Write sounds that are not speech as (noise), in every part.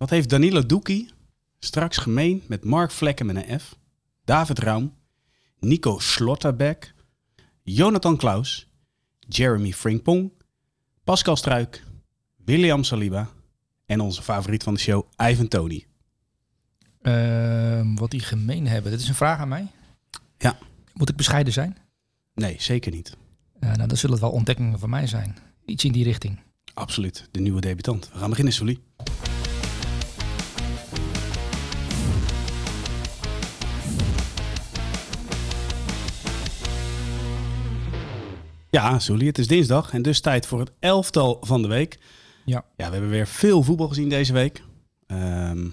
Wat heeft Danilo Doekie straks gemeen met Mark Vlekken met een F, David Raum, Nico Slotterbeck, Jonathan Klaus, Jeremy Frimpong, Pascal Struik, William Saliba en onze favoriet van de show, Ivan Tony? Ehm, wat die gemeen hebben. Dit is een vraag aan mij. Ja. Moet ik bescheiden zijn? Nee, zeker niet. Uh, nou, dan zullen het wel ontdekkingen van mij zijn. Iets in die richting. Absoluut, de nieuwe debutant. We gaan beginnen, Sully. Ja, Sully, het is dinsdag en dus tijd voor het elftal van de week. Ja. Ja, we hebben weer veel voetbal gezien deze week. Ehm,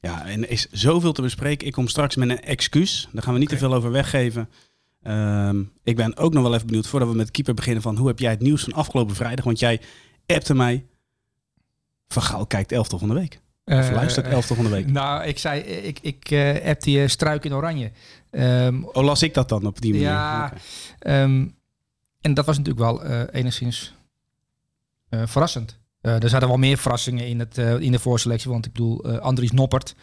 ja, en er is zoveel te bespreken. Ik kom straks met een excuus. Daar gaan we niet te veel over weggeven. Ehm, ik ben ook nog wel even benieuwd, voordat we met keeper beginnen, van hoe heb jij het nieuws van afgelopen vrijdag? Want jij appte mij, Van Gaal kijkt elftal van de week. Of Uh, luistert elftal van de week. Nou, ik zei, ik, ik uh, heb die struik in oranje. Um, oh, las ik dat dan op die manier? Ja, okay. um, en dat was natuurlijk wel uh, enigszins uh, verrassend. Uh, er zaten wel meer verrassingen in, het, in de voorselectie. Want ik bedoel, Andries Noppert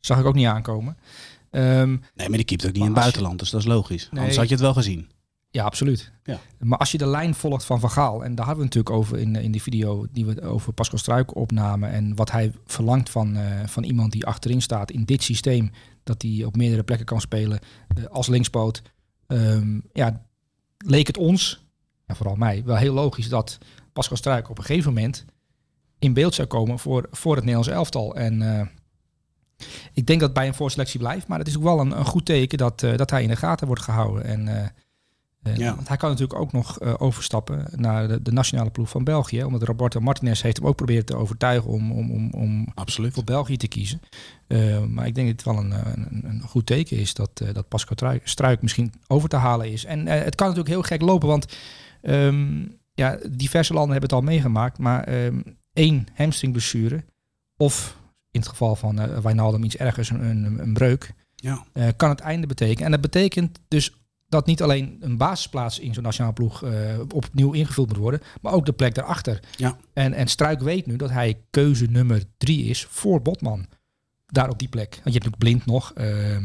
zag ik ook niet aankomen. Um, nee, maar die keept ook niet in het buitenland, dus dat is logisch. Nee, Anders had je het wel gezien. Ja, absoluut. Ja. Maar als je de lijn volgt van Van Gaal, en daar hadden we natuurlijk over in, in die video die we over Pascal Struik opnamen, en wat hij verlangt van, uh, van iemand die achterin staat in dit systeem, dat hij op meerdere plekken kan spelen uh, als linkspoot. Um, ja, leek het ons, en vooral mij, wel heel logisch dat Pascal Struik op een gegeven moment in beeld zou komen voor, voor het Nederlands elftal. En uh, ik denk dat het bij een voorselectie blijft, maar het is ook wel een, een goed teken dat, uh, dat hij in de gaten wordt gehouden. En uh, ja. Want hij kan natuurlijk ook nog overstappen naar de, de, nationale ploeg van België. Omdat Roberto Martinez heeft hem ook proberen te overtuigen om, om, om, om Absoluut. voor België te kiezen. Maar ik denk dat het wel een, een, een goed teken is dat, dat Pascal Struik misschien over te halen is. En het kan natuurlijk heel gek lopen, want um, ja, diverse landen hebben het al meegemaakt. Maar um, één hamstringblessure of in het geval van uh, Wijnaldum iets ergers, een, een, een breuk, ja. kan het einde betekenen. En dat betekent dus dat niet alleen een basisplaats in zo'n nationale ploeg uh, opnieuw ingevuld moet worden, maar ook de plek daarachter. Ja. En, en Struik weet nu dat hij keuze nummer drie is voor Botman. Daar op die plek. Want je hebt natuurlijk Blind nog, uh,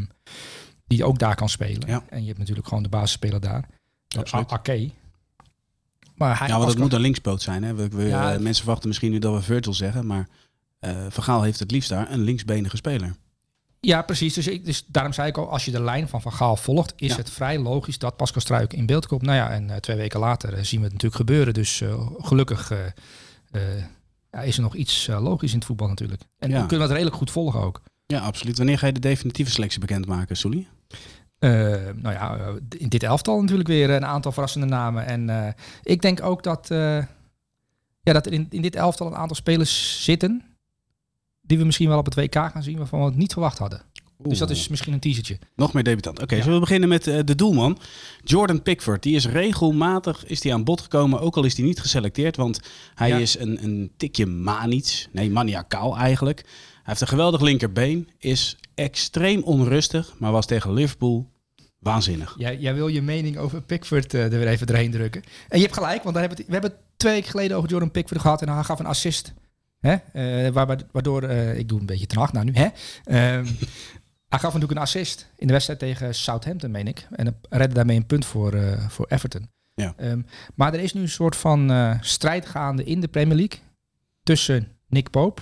die ook daar kan spelen. Ja. En je hebt natuurlijk gewoon de basisspeler daar. Absoluut. Ake. Maar hij ja, want dat moet een linkspoot zijn. Hè? We, we, ja, mensen verwachten misschien nu dat we Virgil zeggen, maar uh, Vergaal heeft het liefst daar een linksbenige speler. Ja, precies. Dus, ik, dus daarom zei ik al, als je de lijn van Van Gaal volgt, is Ja. het vrij logisch dat Pascal Struik in beeld komt. Nou ja, en uh, twee weken later zien we het natuurlijk gebeuren. Dus gelukkig ja, is er nog iets logisch in het voetbal natuurlijk. En Ja. we kunnen dat redelijk goed volgen ook. Ja, absoluut. Wanneer ga je de definitieve selectie bekendmaken, Sully? Uh, nou ja, uh, in dit elftal natuurlijk weer een aantal verrassende namen. En uh, ik denk ook dat, ja, dat er in, in dit elftal een aantal spelers zitten... die we misschien wel op het WK gaan zien... waarvan we het niet verwacht hadden. Dus dat is misschien een teasertje. Nog meer debutant. Oké, Ja. zullen we beginnen met eh, de doelman? Jordan Pickford. Die is regelmatig is die aan bod gekomen, ook al is hij niet geselecteerd. Want hij Ja. is een, een tikje manisch. Nee, maniacaal eigenlijk. Hij heeft een geweldig linkerbeen. Is extreem onrustig, maar was tegen Liverpool waanzinnig. Jij, jij wil je mening over Pickford eh, er weer even doorheen drukken. En je hebt gelijk, want daar hebben we, hebben het twee weken geleden over Jordan Pickford gehad. En hij gaf een assist. Hè? Eh, waar- waardoor, eh, ik doe een beetje acht nou nu. Hè? Ehm, hij gaf natuurlijk een assist in de wedstrijd tegen Southampton, meen ik. En redde daarmee een punt voor, voor Everton. Ja. Ehm, maar er is nu een soort van strijd gaande in de Premier League. Tussen Nick Pope,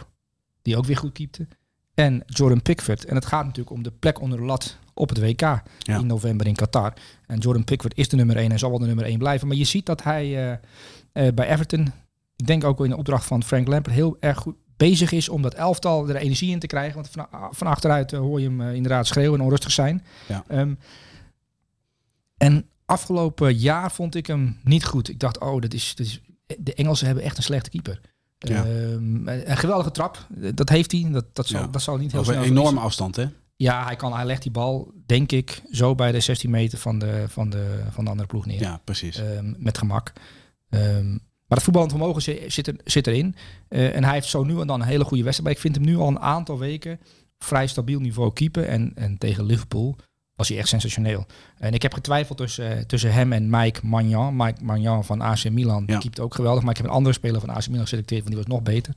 die ook weer goed keepte. En Jordan Pickford. En het gaat natuurlijk om de plek onder de lat op het WK Ja. in november in Qatar. En Jordan Pickford is de nummer 1 en zal wel de nummer 1 blijven. Maar je ziet dat hij eh, eh, bij Everton, ik denk ook in de opdracht van Frank Lampard, heel erg goed bezig is om dat elftal er energie in te krijgen. Want van, van achteruit eh, hoor je hem inderdaad schreeuwen en onrustig zijn. Ja. Ehm, en afgelopen jaar vond ik hem niet goed. Ik dacht, oh, dat is, dat is, de Engelsen hebben echt een slechte keeper. Ja. Ehm, een geweldige trap, dat heeft hij. Dat, dat, zal, Ja. dat zal niet heel Over een snel enorme verliezen. afstand, hè? Ja, hij, kan, hij legt die bal, denk ik, zo bij de 16 meter van de, van de, van de andere ploeg neer. Ja, precies. Ehm, met gemak. Ehm, maar het voetballend vermogen zi- zit, er, zit erin. Eh, en hij heeft zo nu en dan een hele goede wedstrijd. Maar ik vind hem nu al een aantal weken vrij stabiel niveau keeper. En, en tegen Liverpool was hij echt sensationeel. En ik heb getwijfeld tussen, eh, tussen hem en Mike Magnan. Mike Magnan van AC Milan, die Ja. keept ook geweldig. Maar ik heb een andere speler van AC Milan geselecteerd, want die was nog beter.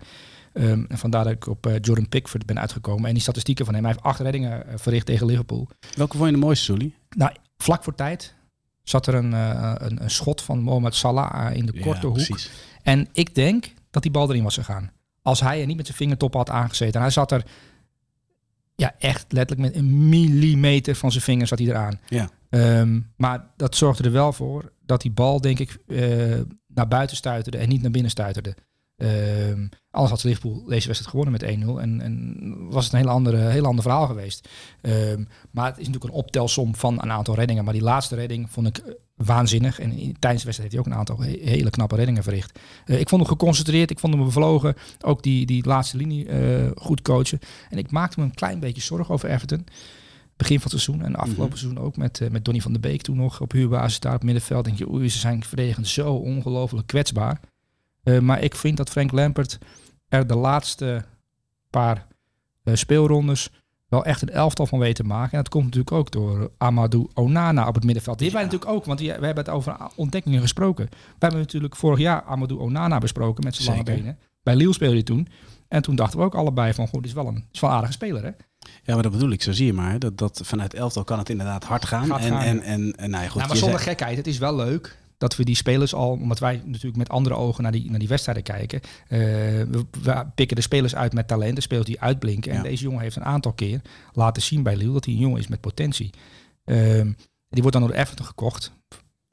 Ehm, en vandaar dat ik op eh, Jordan Pickford ben uitgekomen. En die statistieken van hem, hij heeft acht reddingen eh, verricht tegen Liverpool. Welke vond je de mooiste, Sully? Nou, vlak voor tijd zat er een, een, een schot van Mohamed Salah in de korte ja, hoek. precies. En ik denk dat die bal erin was gegaan. Als hij er niet met zijn vingertop had aangezeten. En hij zat er ja, echt letterlijk met een millimeter van zijn vinger zat hij eraan. Ja. Ehm, maar dat zorgde er wel voor dat die bal, denk ik, eh, naar buiten stuiterde en niet naar binnen stuiterde. Ehm anders had Liverpool deze wedstrijd gewonnen met 1-0 en, en was het een heel, andere, heel ander verhaal geweest. Ehm, maar het is natuurlijk een optelsom van een aantal reddingen. Maar die laatste redding vond ik eh, waanzinnig. En in, tijdens de wedstrijd heeft hij ook een aantal he- hele knappe reddingen verricht. Eh, ik vond hem geconcentreerd, ik vond hem bevlogen. Ook die, die laatste linie eh, goed coachen. En ik maakte me een klein beetje zorgen over Everton. Begin van het seizoen en afgelopen Mhm. seizoen ook met, met Donny van der Beek toen nog op huurbasis daar op middenveld. Denk je, oei, ze zijn verdedigend zo ongelooflijk kwetsbaar. Eh, maar ik vind dat Frank Lampert er de laatste paar eh, speelrondes wel echt een elftal van weet te maken. En dat komt natuurlijk ook door Amadou Onana op het middenveld. Die hebben wij natuurlijk ook, want die, we hebben het over ontdekkingen gesproken. We hebben natuurlijk vorig jaar Amadou Onana besproken met zijn lange benen. Bij Lille speelde hij toen. En toen dachten we ook allebei van, goed, dit is wel een, is wel een aardige speler, hè? Ja, maar dat bedoel ik. Zo zie je maar. Dat, dat vanuit elftal kan het inderdaad hard gaan. Gaat en, gaan, en, en, en, nou ja, goed. nou, maar zonder zei- gekheid, het is wel leuk dat we die spelers al, omdat wij natuurlijk met andere ogen naar die, naar die wedstrijden kijken. eh, we, we pikken de spelers uit met talent, de spelers die uitblinken. En deze jongen heeft een aantal keer laten zien bij Lille dat hij een jongen is met potentie. Ehm, die wordt dan door Everton gekocht.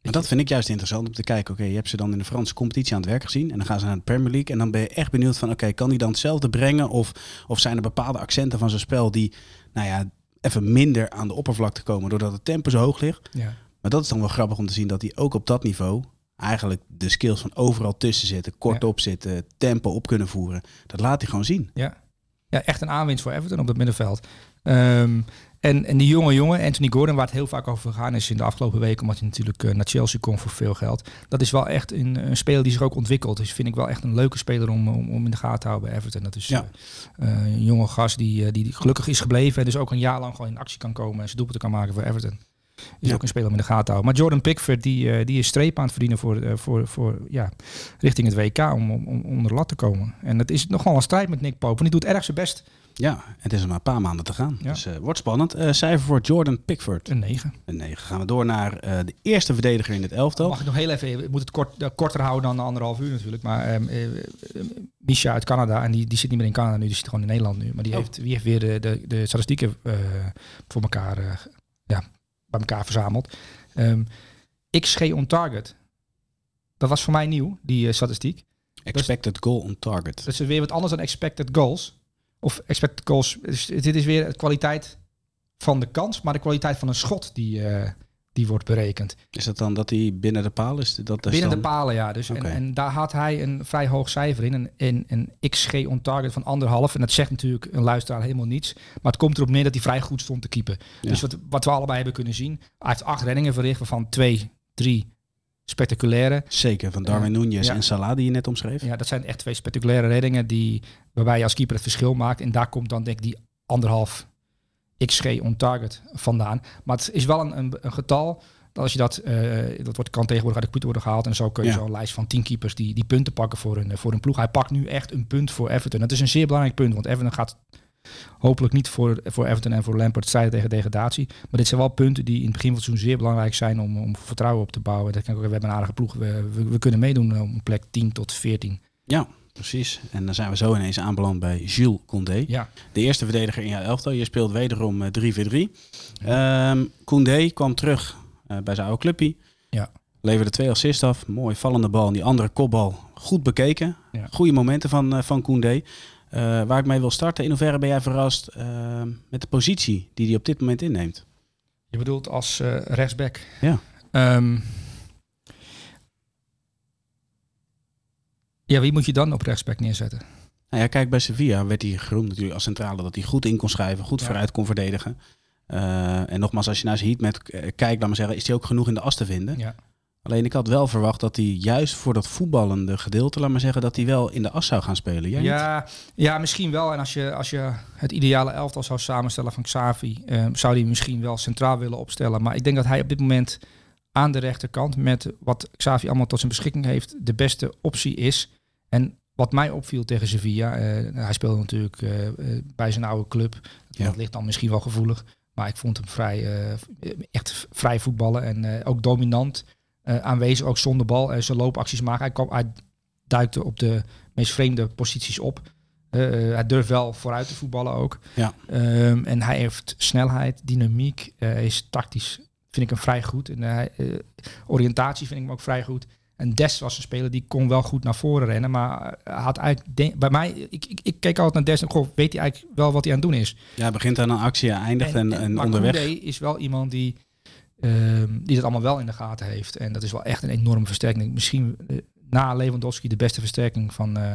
Maar dat vind ik juist interessant om te kijken. Oké, je hebt ze dan in de Franse competitie aan het werk gezien. En dan gaan ze naar de Premier League. En dan ben je echt benieuwd van... Oké, kan die dan hetzelfde brengen? Of, of zijn er bepaalde accenten van zijn spel die... Nou ja, even minder aan de oppervlakte komen. Doordat het tempo zo hoog ligt. Ja. Maar dat is dan wel grappig om te zien dat hij ook op dat niveau... Eigenlijk de skills van overal tussen zitten. Kort Ja. op zitten. Tempo op kunnen voeren. Dat laat hij gewoon zien. Ja. ja, echt een aanwinst voor Everton op het middenveld. Ehm, en, en die jonge jongen, Anthony Gordon, waar het heel vaak over gegaan is in de afgelopen weken, omdat hij natuurlijk eh, naar Chelsea komt voor veel geld. Dat is wel echt een, een speler die zich ook ontwikkelt. Dus vind ik wel echt een leuke speler om, om, om in de gaten te houden bij Everton. Dat is Ja. eh, eh, een jonge gast die, die gelukkig is gebleven en dus ook een jaar lang gewoon in actie kan komen en zijn doelpunten kan maken voor Everton. Is Ja. ook een speler om in de gaten te houden. Maar Jordan Pickford, die, eh, die is streep aan het verdienen voor, eh, voor, voor, ja, richting het WK om, om, om onder de lat te komen. En het is nogal een strijd met Nick Pope. En die doet erg zijn best. Ja, het is er maar een paar maanden te gaan. Ja. Dus eh, wordt spannend. Cijfer voor Jordan Pickford. Een 9. Een 9. Gaan we door naar de eerste verdediger in het elftal. Mag ik nog heel even, ik moet het kort, korter houden dan anderhalf uur natuurlijk. Maar ehm, eh, eh, Misha uit Canada, en die, die zit niet meer in Canada nu, die zit gewoon in Nederland nu. Maar die, Oh. heeft, die heeft weer de, de, de statistieken voor elkaar, ja, bij elkaar verzameld. Ehm, XG on target. Dat was voor mij nieuw, die eh, statistiek. Expected goal on target. Dat is weer wat anders dan expected goals. Of expected goals. Dus dit is weer de kwaliteit van de kans, maar de kwaliteit van een schot die, eh, die wordt berekend. Is dat dan dat hij binnen de paal is? Dat is Binnen dan... de palen, ja. Dus en, en daar had hij een vrij hoog cijfer in. Een, een, een XG on target van anderhalf. En dat zegt natuurlijk een luisteraar helemaal niets. Maar het komt erop neer dat hij vrij goed stond te keepen. Ja. Dus wat, wat we allebei hebben kunnen zien. Hij heeft acht reddingen verricht, waarvan twee, drie spectaculaire. Zeker, van Darwin Ja. en Salah die je net omschreef. Ja, dat zijn echt twee spectaculaire reddingen die, waarbij je als keeper het verschil maakt. En daar komt dan denk ik die anderhalf XG on target vandaan. Maar het is wel een, een, een getal. Dat als je dat, eh, dat wordt, kan tegenwoordig uit de worden gehaald. En zo kun je Ja. zo'n lijst van tien keepers die, die punten pakken voor een, voor een ploeg. Hij pakt nu echt een punt voor Everton. Dat is een zeer belangrijk punt. Want Everton gaat hopelijk niet voor, voor Everton en voor Lampard strijden tegen degradatie. Maar dit zijn wel punten die in het begin van het seizoen zeer belangrijk zijn om, om vertrouwen op te bouwen. Dat kan ook, we hebben een aardige ploeg. We, we, we kunnen meedoen eh, om plek 10 tot 14. Ja, precies. En dan zijn we zo ineens aanbeland bij Jules Condé. Ja. De eerste verdediger in jouw elftal. Je speelt wederom eh, 3-4-3. Ehm Koundé kwam terug eh, bij zijn oude clubje. Ja. Leverde twee assists af. Mooi vallende bal. En die andere kopbal goed bekeken. Ja. Goede momenten van, eh, van Koundé. Eh, waar ik mee wil starten. In hoeverre ben jij verrast eh, met de positie die hij op dit moment inneemt? Je bedoelt als eh, rechtsback? Ja. Ehm, ja, wie moet je dan op rechtsback neerzetten? Nou ja, kijk, bij Sevilla werd hij geroemd natuurlijk als centrale. Dat hij goed in kon schrijven, goed Ja. vooruit kon verdedigen. Eh, en nogmaals, als je naar zijn met eh, kijkt, laat maar zeggen, is hij ook genoeg in de as te vinden. Ja. Alleen ik had wel verwacht dat hij juist voor dat voetballende gedeelte, laat maar zeggen, dat hij wel in de as zou gaan spelen. Jij niet? Ja, ja, misschien wel. En als je, als je het ideale elftal zou samenstellen van Xavi, eh, zou die misschien wel centraal willen opstellen. Maar ik denk dat hij op dit moment aan de rechterkant, met wat Xavi allemaal tot zijn beschikking heeft, de beste optie is. En wat mij opviel tegen Sevilla, eh, hij speelde natuurlijk eh, eh, bij zijn oude club. Ja. Dat ligt dan misschien wel gevoelig. Maar ik vond hem vrij, echt vrij voetballen en ook dominant aanwezig, ook zonder bal. en zijn loopacties maken. Hij, kwam, hij duikte op de meest vreemde posities op. Hij durft wel vooruit te voetballen ook. Ja. Ehm, en hij heeft snelheid, dynamiek, hij is tactisch, vind ik hem vrij goed. En oriëntatie vind ik hem ook vrij goed. En Des was een speler die kon wel goed naar voren rennen, maar had eigenlijk bij mij, ik, ik, ik keek altijd naar Des en goh, weet hij eigenlijk wel wat hij aan het doen is. Ja, begint aan een actie, eindigt en, en, maar onderweg. Koundé is wel iemand die, ehm, die dat allemaal wel in de gaten heeft. En dat is wel echt een enorme versterking. Misschien eh, na Lewandowski de beste versterking van, eh,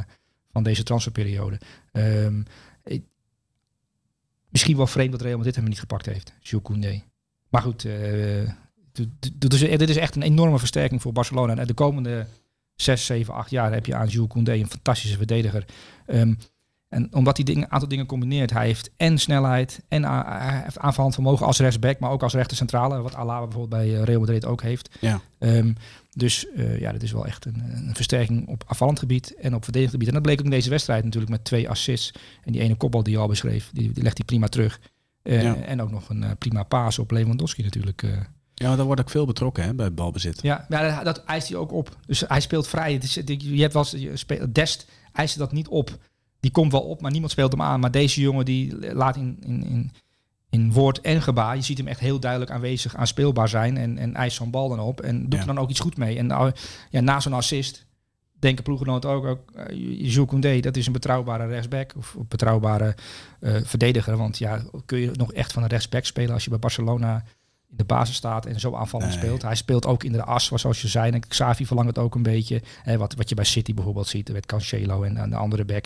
van deze transferperiode. Ehm, ik- misschien wel vreemd dat Real Madrid hem niet gepakt heeft, Jules Koundé. Maar goed, eh, dit is, dit is echt een enorme versterking voor Barcelona. En de komende zes, zeven, acht jaar heb je aan Jules Koundé een fantastische verdediger. Ehm, en omdat hij een aantal dingen combineert, hij heeft en snelheid en aanvallend vermogen als rechtsback, maar ook als rechter centrale, wat Alaba bijvoorbeeld bij eh, Real Madrid ook heeft. Ja. Ehm, dus eh, ja, dit is wel echt een, een versterking op afvallend gebied en op verdedigend gebied. En dat bleek ook in deze wedstrijd natuurlijk met twee assists. En die ene kopbal die je al beschreef, die, die legt hij prima terug. Eh, Ja. En ook nog een prima paas op Lewandowski natuurlijk. Eh. Ja, daar wordt ook veel betrokken hè, bij het balbezit. Ja, ja dat, dat eist hij ook op. Dus hij speelt vrij. Het is, je hebt wel eens, je speelt, Dest eist dat niet op. Die komt wel op, maar niemand speelt hem aan. Maar deze jongen die laat in, in, in, in woord en gebaar. Je ziet hem echt heel duidelijk aanwezig, aanspeelbaar zijn. En, en eist zo'n bal dan op. En doet Ja. er dan ook iets goed mee. En nou, ja, na zo'n assist denken ploeggenoten ook, ook uh, Jules Koundé, dat is een betrouwbare rechtsback of een betrouwbare eh, verdediger. Want ja, kun je nog echt van een rechtsback spelen als je bij Barcelona in de basis staat en zo aanvallend Nee. speelt. Hij speelt ook in de as, zoals je zei. En Xavi verlangt het ook een beetje. Hè, wat, wat je bij City bijvoorbeeld ziet, met Cancelo en, en de andere back.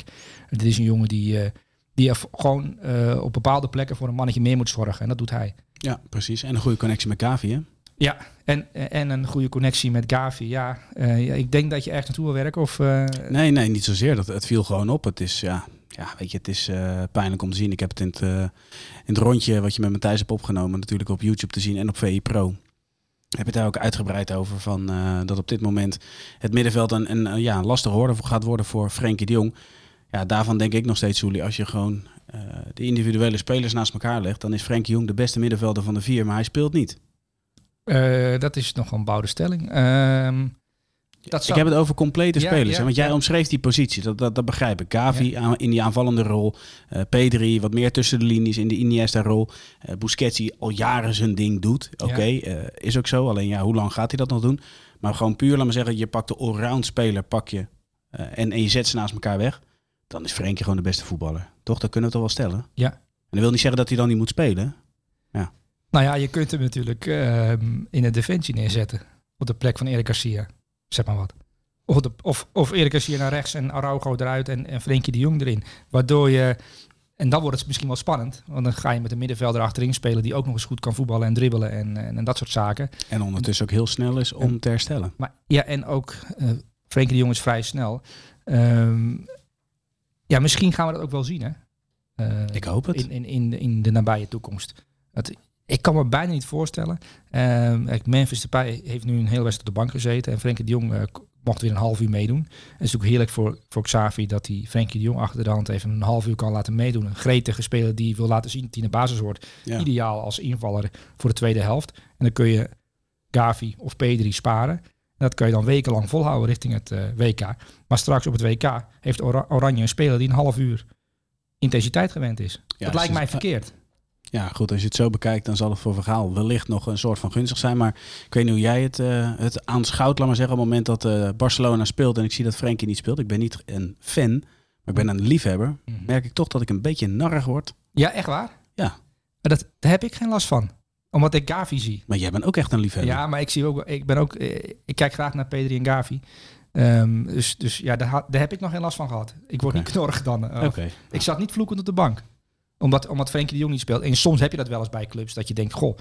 Dit is een jongen die, eh, die gewoon eh, op bepaalde plekken voor een mannetje meer moet zorgen. En dat doet hij. Ja, precies. En een goede connectie met Gavi, hè? Ja, en, en een goede connectie met Gavi. Ja, eh, ja, ik denk dat je ergens naartoe wil werken. Of, Nee, nee, niet zozeer. Dat, het viel gewoon op. Het is, ja, ja weet je, het is eh, pijnlijk om te zien. Ik heb het in het, eh, in het rondje wat je met Matthijs hebt opgenomen, natuurlijk op YouTube te zien en op VI Pro. Heb je daar ook uitgebreid over van eh, dat op dit moment het middenveld een, een, een, ja, een lastige hoorde gaat worden voor Frenkie de Jong. Ja, daarvan denk ik nog steeds, Soelie, als je gewoon de individuele spelers naast elkaar legt, dan is Frenkie Jong de beste middenvelder van de vier, maar hij speelt niet. dat is nog een bouwde stelling. Ehm, dat Ik heb het over complete Ja, spelers. ja, hè, want jij ja. omschreef die positie, dat, dat, dat begrijp ik. Gavi aan- in die aanvallende rol. eh Pedri wat meer tussen de linies in de Iniesta-rol. eh Busquets die al jaren zijn ding doet. Oké, eh, is ook zo. Alleen ja, hoe lang gaat hij dat nog doen? Maar gewoon puur, laat maar zeggen, je pakt de allround speler, pak je en, en je zet ze naast elkaar weg. Dan is Frenkie gewoon de beste voetballer. Toch? Dat kunnen we toch wel stellen? Ja. En dat wil niet zeggen dat hij dan niet moet spelen. Nou ja, je kunt hem natuurlijk ehm, in de defensie neerzetten. Op de plek van Erik Garcia. Zeg maar wat. Of, de, of, of Garcia naar rechts en Araujo eruit en, en Frenkie de Jong erin. Waardoor je... En dan wordt het misschien wel spannend. Want dan ga je met een middenvelder achterin spelen die ook nog eens goed kan voetballen en dribbelen en, en, en dat soort zaken. En ondertussen ook heel snel is om te herstellen. Maar ja, en ook uh, Frenkie de Jong is vrij snel. Ehm, ja, misschien gaan we dat ook wel zien, hè? Uh, Ik hoop het. In, in, in, de, in de nabije toekomst. Het, ik kan me bijna niet voorstellen. Uh, Memphis Depay heeft nu een hele wedstrijd op de bank gezeten. En Frenkie de Jong uh, mocht weer een half uur meedoen. Het is ook heerlijk voor, voor Xavi dat hij Frenkie de Jong achter de hand even een half uur kan laten meedoen. Een gretige speler die wil laten zien dat hij in de basis hoort. Ja. Ideaal als invaller voor de tweede helft. En dan kun je Gavi of Pedri sparen. En dat kun je dan wekenlang volhouden richting het uh, WK. Maar straks op het WK heeft Ora Oranje een speler die een half uur intensiteit gewend is. Ja, dat lijkt mij verkeerd. Ja, goed, als je het zo bekijkt, dan zal het voor Vergaal wellicht nog een soort van gunstig zijn. Maar ik weet niet hoe jij het, uh, het aanschouwt, laat maar zeggen, op het moment dat uh, Barcelona speelt en ik zie dat Frenkie niet speelt. Ik ben niet een fan, maar ik ben een liefhebber. Mm -hmm. Merk ik toch dat ik een beetje narrig word. Ja, echt waar? Ja. Dat, daar heb ik geen last van omdat ik Gavi zie. Maar jij bent ook echt een liefhebber. Ja, maar ik zie ook, ik ben ook, ik kijk graag naar Pedri en Gavi. Um, dus, dus ja, daar, daar, heb ik nog geen last van gehad. Ik word okay. niet knorrig dan. Uh, okay. Ik zat niet vloekend op de bank. Omdat, omdat Frenkie de Jong niet speelt. En soms heb je dat wel eens bij clubs. Dat je denkt, goh,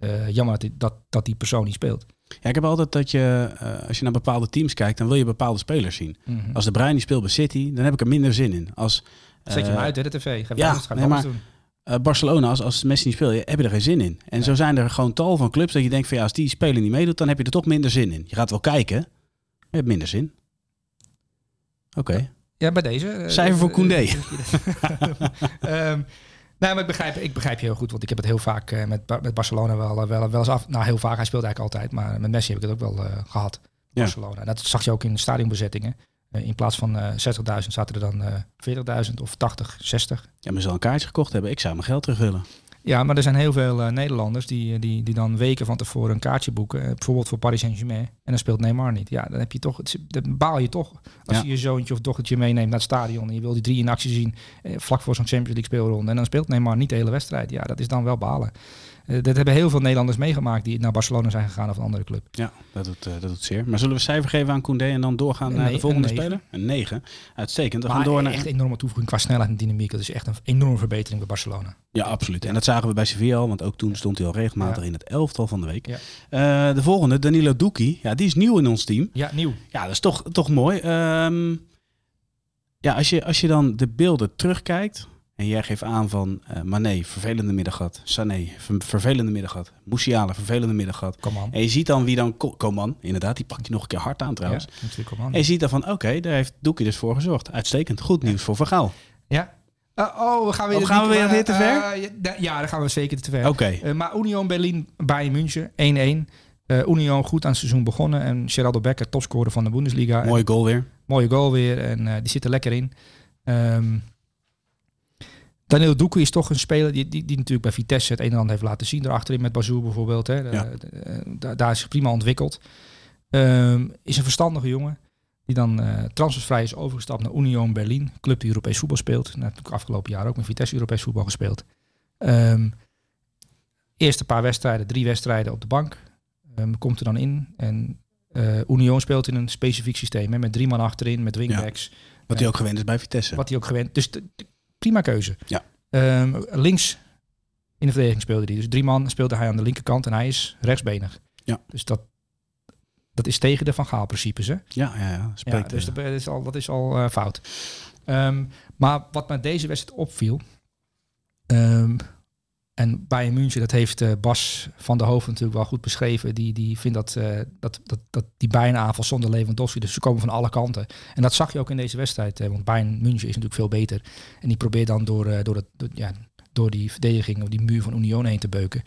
uh, jammer dat, dat, dat die persoon niet speelt. Ja, ik heb altijd dat je, uh, als je naar bepaalde teams kijkt, dan wil je bepaalde spelers zien. Mm -hmm. Als de Bruin die speelt bij City, dan heb ik er minder zin in. Als, Zet je hem uit, hè, de tv. Ga ja, anders, ga nee, maar, doen. Uh, Barcelona, als, als Messi niet speelt, heb je er geen zin in. En ja. zo zijn er gewoon tal van clubs dat je denkt van ja, als die speler niet meedoet, dan heb je er toch minder zin in. Je gaat wel kijken, maar je hebt minder zin. Oké. Okay. Ja, bij deze. eh, Cijfer voor eh, Koundé. (laughs) Ehm, nou, maar ik begrijp, ik begrijp je heel goed, want ik heb het heel vaak eh, met, met Barcelona wel, wel, wel eens af. Nou, heel vaak. Hij speelt eigenlijk altijd, maar met Messi heb ik het ook wel eh, gehad. Ja. Barcelona. En dat zag je ook in de stadionbezettingen. Eh, in plaats van eh 60.000 zaten er dan eh 40.000 of 80, 60. Ja, maar ze zal een kaartje gekocht hebben. Ik zou mijn geld terug willen. Ja, maar er zijn heel veel eh, Nederlanders die, die, die dan weken van tevoren een kaartje boeken. eh, bijvoorbeeld voor Paris Saint-Germain. En dan speelt Neymar niet. Ja, dan heb je toch, het, dan baal je toch. Als Ja. je je zoontje of dochtertje meeneemt naar het stadion. En je wil die drie in actie zien. eh, vlak voor zo'n Champions League speelronde. En dan speelt Neymar niet de hele wedstrijd. Ja, dat is dan wel balen. Eh, dat hebben heel veel Nederlanders meegemaakt die naar Barcelona zijn gegaan of een andere club. Ja, dat doet, eh, dat doet zeer. Maar zullen we cijfer geven aan Koundé en dan doorgaan Een naar de volgende een speler? Een 9. Uitstekend. We maar gaan door naar... echt enorme toevoeging qua snelheid en dynamiek. Dat is echt een enorme verbetering bij Barcelona. Ja, absoluut. En dat zagen we bij Sevilla al, want ook toen stond hij al regelmatig Ja. in het elftal van de week. Ja. Eh, de volgende, Danilo Duki. Ja, die is nieuw in ons team. Ja, nieuw. Ja, dat is toch, toch mooi. Ehm, ja, als je, als je dan de beelden terugkijkt en jij geeft aan van eh Mané, vervelende middag gehad. Sané, ver- vervelende middag gehad. Musiala, vervelende middag aan. En je ziet dan wie dan... Ko- Koman, inderdaad, die pakt je nog een keer hard aan trouwens. Ja. En je ziet dan van, oké, daar heeft Doekie dus voor gezorgd. Uitstekend. Goed nieuws voor Vergaal. Ja. Uh, oh, we gaan weer, Oh, gaan we weer- weer te ver? eh, ja, dan gaan we zeker te ver. Oké. Maar Union Berlin, Bayern München, 1-1. Eh Union goed aan het seizoen begonnen. En Geraldo Becker, topscorer van de Bundesliga. Mooie goal weer. Mooie goal weer. En die zit er lekker in. Ehm Daniel Doekoe is toch een speler die, die, die natuurlijk bij Vitesse het een en ander heeft laten zien. Daarachterin met Bazoer bijvoorbeeld. Hè. Ja. Eh, eh, daar, daar is hij prima ontwikkeld. Ehm, is een verstandige jongen. Die dan eh, transfervrij is overgestapt naar Union Berlin. Club die Europees voetbal speelt. Nou, natuurlijk afgelopen jaar ook met Vitesse Europees voetbal gespeeld. Ehm eerste paar wedstrijden, drie wedstrijden op de bank. Ehm, komt er dan in. En eh Union speelt in een specifiek systeem. Hè, met drie man achterin, met wingbacks. Wat hij ook gewend is bij Vitesse. Wat hij ook gewend. Dus de- de- prima keuze. Ja. Ehm, links in de verdediging speelde hij. Dus drie man speelde hij aan de linkerkant en hij is rechtsbenig. Ja. Dus dat, dat is tegen de Van Gaal principes. Hè? Ja, ja, ja. Ja, dus eh, dat is al, dat is al eh, fout. Ehm, maar wat met deze wedstrijd opviel. ehm, en Bayern München, dat heeft eh, Bas van der Hoofd natuurlijk wel goed beschreven. Die, die vindt dat, eh, dat, dat, dat die Bayern aanval zonder Lewandowski, dus ze komen van alle kanten. En dat zag je ook in deze wedstrijd. eh, want Bayern München is natuurlijk veel beter. En die probeert dan door, door, het, ja, door die verdediging of die muur van Union heen te beuken.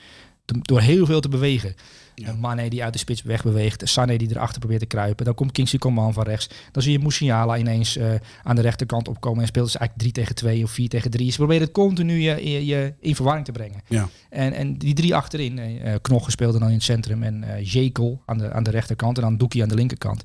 Door heel veel te bewegen. Ja. En Mane die uit de spits wegbeweegt. Sané die erachter probeert te kruipen. Dan komt Kingsley Coman van rechts. Dan zie je Musiala ineens eh, aan de rechterkant opkomen. En speelt ze eigenlijk 3 tegen 2 of 4 tegen 3. Ze proberen het continu je, je, je in verwarring te brengen. Ja. En, en die drie achterin. Knochen speelde dan in het centrum. En eh Jekel aan de, aan de rechterkant. En dan Doekie aan de linkerkant.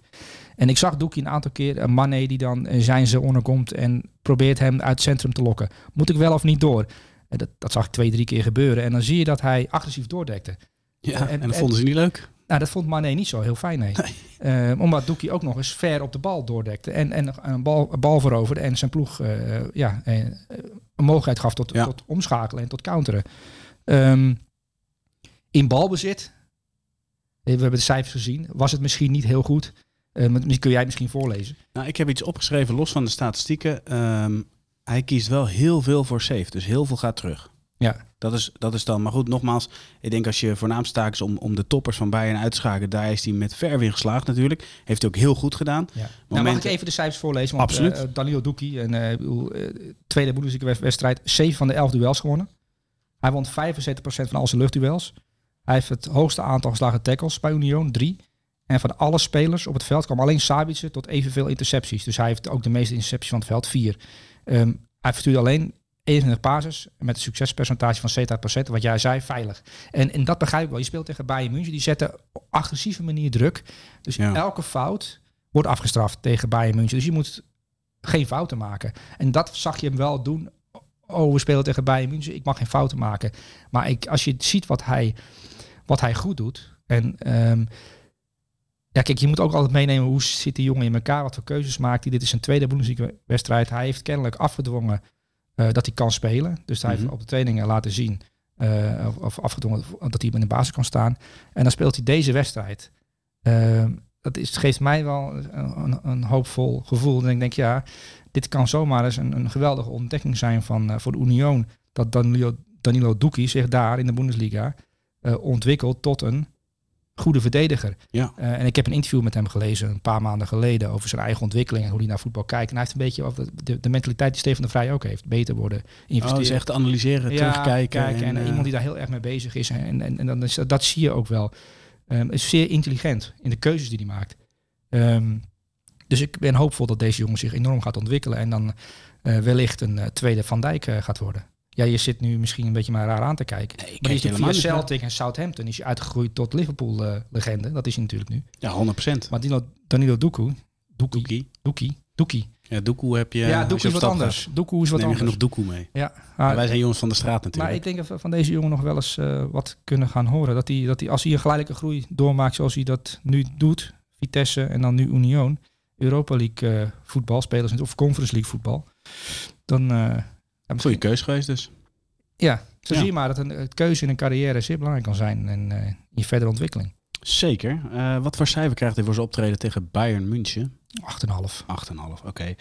En ik zag Doekie een aantal keer. Een Mane die dan zijn ze onderkomt. En probeert hem uit het centrum te lokken. Moet ik wel of niet door? En dat, dat zag ik twee, drie keer gebeuren. En dan zie je dat hij agressief doordekte. Ja, en- en, dat vonden ze niet leuk. Nou, dat vond Mane niet zo heel fijn, nee. Eh, omdat Doekie ook nog eens ver op de bal doordekte. En, en een, bal, een bal veroverde en zijn ploeg eh, ja, eh, een mogelijkheid gaf tot, Ja. tot omschakelen en tot counteren. Ehm, in balbezit, eh, we hebben de cijfers gezien, was het misschien niet heel goed. Die kun jij misschien voorlezen. Nou, ik heb iets opgeschreven los van de statistieken. Ehm, hij kiest wel heel veel voor safe, dus heel veel gaat terug. Ja. Dat is, dat is dan, maar goed, nogmaals, ik denk als je voornaamste taak is om, om de toppers van Bayern uit te schakelen, daar is hij met ver in geslaagd natuurlijk. Heeft hij ook heel goed gedaan. Ja. Nou, mag ik even de cijfers voorlezen? Want, Absoluut. Danilo Doekie, eh, eh, tweede Bundesliga-wedstrijd, 7 van de 11 duels gewonnen. Hij won 75% van al zijn luchtduels. Hij heeft het hoogste aantal geslagen tackles bij Union, 3. En van alle spelers op het veld kwam alleen Sabitzer tot evenveel intercepties. Dus hij heeft ook de meeste intercepties van het veld, 4. Ehm, hij verstuurde alleen 21 passes met een succespercentage van 70%, wat jij zei, veilig. En, en dat begrijp ik wel. Je speelt tegen Bayern München, die zetten op agressieve manier druk. Dus Ja. elke fout wordt afgestraft tegen Bayern München. Dus je moet geen fouten maken. En dat zag je hem wel doen. Oh, we spelen tegen Bayern München. Ik mag geen fouten maken. Maar ik, als je ziet wat hij, wat hij goed doet. En ehm, ja, kijk, je moet ook altijd meenemen hoe zit die jongen in elkaar. Wat voor keuzes maakt hij. Dit is zijn tweede Bundesliga-wedstrijd. Hij heeft kennelijk afgedwongen dat hij kan spelen. Dus hij Mhm. heeft op de trainingen laten zien. eh, of, of afgedwongen dat hij in de basis kan staan. En dan speelt hij deze wedstrijd. Ehm, dat is, geeft mij wel een, een, hoopvol gevoel. En ik denk, ja, dit kan zomaar eens een, een geweldige ontdekking zijn van, eh, voor de Union. Dat Danilo, Danilo Doekie zich daar in de Bundesliga eh, ontwikkelt tot een goede verdediger. Ja. Uh, en ik heb een interview met hem gelezen een paar maanden geleden over zijn eigen ontwikkeling en hoe hij naar voetbal kijkt. En hij heeft een beetje over de, de mentaliteit die Steven de Vrij ook heeft. Beter worden, investeren. Oh, dus echt analyseren, ja, terugkijken. Kijken, en, en uh, iemand die daar heel erg mee bezig is. En, en, en dan is, dat zie je ook wel. Um, is zeer intelligent in de keuzes die hij maakt. Um, dus ik ben hoopvol dat deze jongen zich enorm gaat ontwikkelen. En dan uh, wellicht een tweede Van Dijk gaat worden. Ja, je zit nu misschien een beetje maar raar aan te kijken. Nee, maar die is via Celtic en Southampton is je uitgegroeid tot Liverpool-legende. dat is hij natuurlijk nu. Ja, 100%. Maar Danilo, Danilo Doekoe... Doekie. Doekie. Doekie. Ja, Doekoe heb je... Ja, Doekoe is wat anders. Doekoe is wat Neem je anders. genoeg Doekoe mee. Ja. Maar wij zijn jongens van de straat natuurlijk. Maar ik denk dat we van deze jongen nog wel eens uh, wat kunnen gaan horen. Dat hij, dat hij, als hij een geleidelijke groei doormaakt zoals hij dat nu doet... Vitesse en dan nu Union... Europa League uh, voetbal, spelers of Conference League voetbal... Dan... Uh, ja, Goeie keus geweest dus. Ja, zo ja. zie je maar dat een, een, keuze in een carrière zeer belangrijk kan zijn en uh, in je verdere ontwikkeling. Zeker. Uh, wat voor cijfer krijgt hij voor zijn optreden tegen Bayern München? 8,5. 8,5, oké. Okay.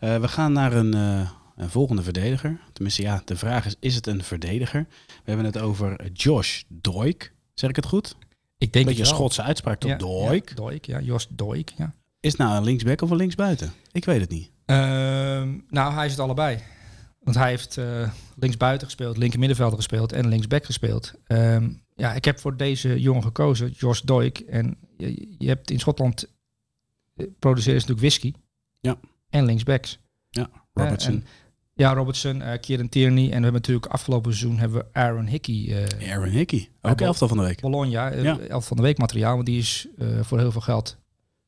Uh, we gaan naar een, een, volgende verdediger. Tenminste, ja, de vraag is, is het een verdediger? We hebben het over Josh Doik. Zeg ik het goed? Ik denk een beetje een Schotse uitspraak tot ja, Doik. Ja, Doik, ja. Jos Doik, ja. Is het nou een linksback of een linksbuiten? Ik weet het niet. Uh, nou, hij is het allebei. Want hij heeft uh, linksbuiten gespeeld, linker middenvelder gespeeld en linksback gespeeld. Um, ja, ik heb voor deze jongen gekozen, Jos Doik. En je, je, hebt in Schotland uh, produceren ze natuurlijk whisky. Ja. En linksbacks. Ja, Robertson. Uh, en, ja, Robertson, uh, Kieran Tierney. En we hebben natuurlijk afgelopen seizoen hebben we Aaron Hickey. Aaron Hickey, ook elftal van de week. Bologna, ja. elftal van de week materiaal. Want die is voor heel veel geld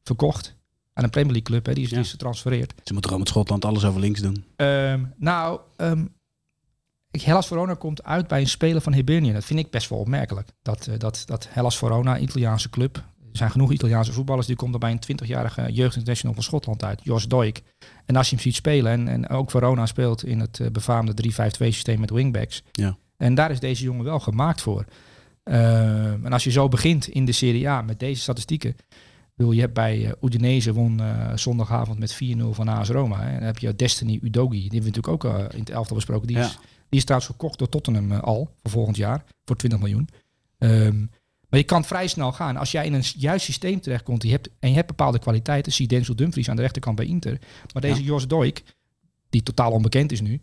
verkocht aan een Premier League club. Hè, die, is, Ja. die is getransfereerd. Ze moeten gewoon met Schotland alles over links doen. Um, nou, um, Hellas Verona komt uit bij een speler van Hibernian. Dat vind ik best wel opmerkelijk. Dat, uh, dat, dat Hellas Verona, een Italiaanse club. Er zijn genoeg Italiaanse voetballers. Die komt er bij een 20-jarige jeugdinternational van Schotland uit. Jos Doik. En als je hem ziet spelen. En, en ook Verona speelt in het uh, befaamde 3-5-2 systeem met wingbacks. Ja. En daar is deze jongen wel gemaakt voor. Uh, en als je zo begint in de Serie A met deze statistieken. Je hebt bij uh, Udinese won uh, zondagavond met 4-0 van AS Roma. Hè. En dan heb je Destiny Udogi, die hebben we natuurlijk ook uh, in het elftal besproken. Die, Ja. is, die is trouwens verkocht door Tottenham al voor volgend jaar voor 20 miljoen. Um, maar je kan vrij snel gaan. Als jij in een juist systeem terechtkomt je hebt, en je hebt bepaalde kwaliteiten, zie Denzel Dumfries aan de rechterkant bij Inter. Maar deze Ja. Jos Doik, die totaal onbekend is nu,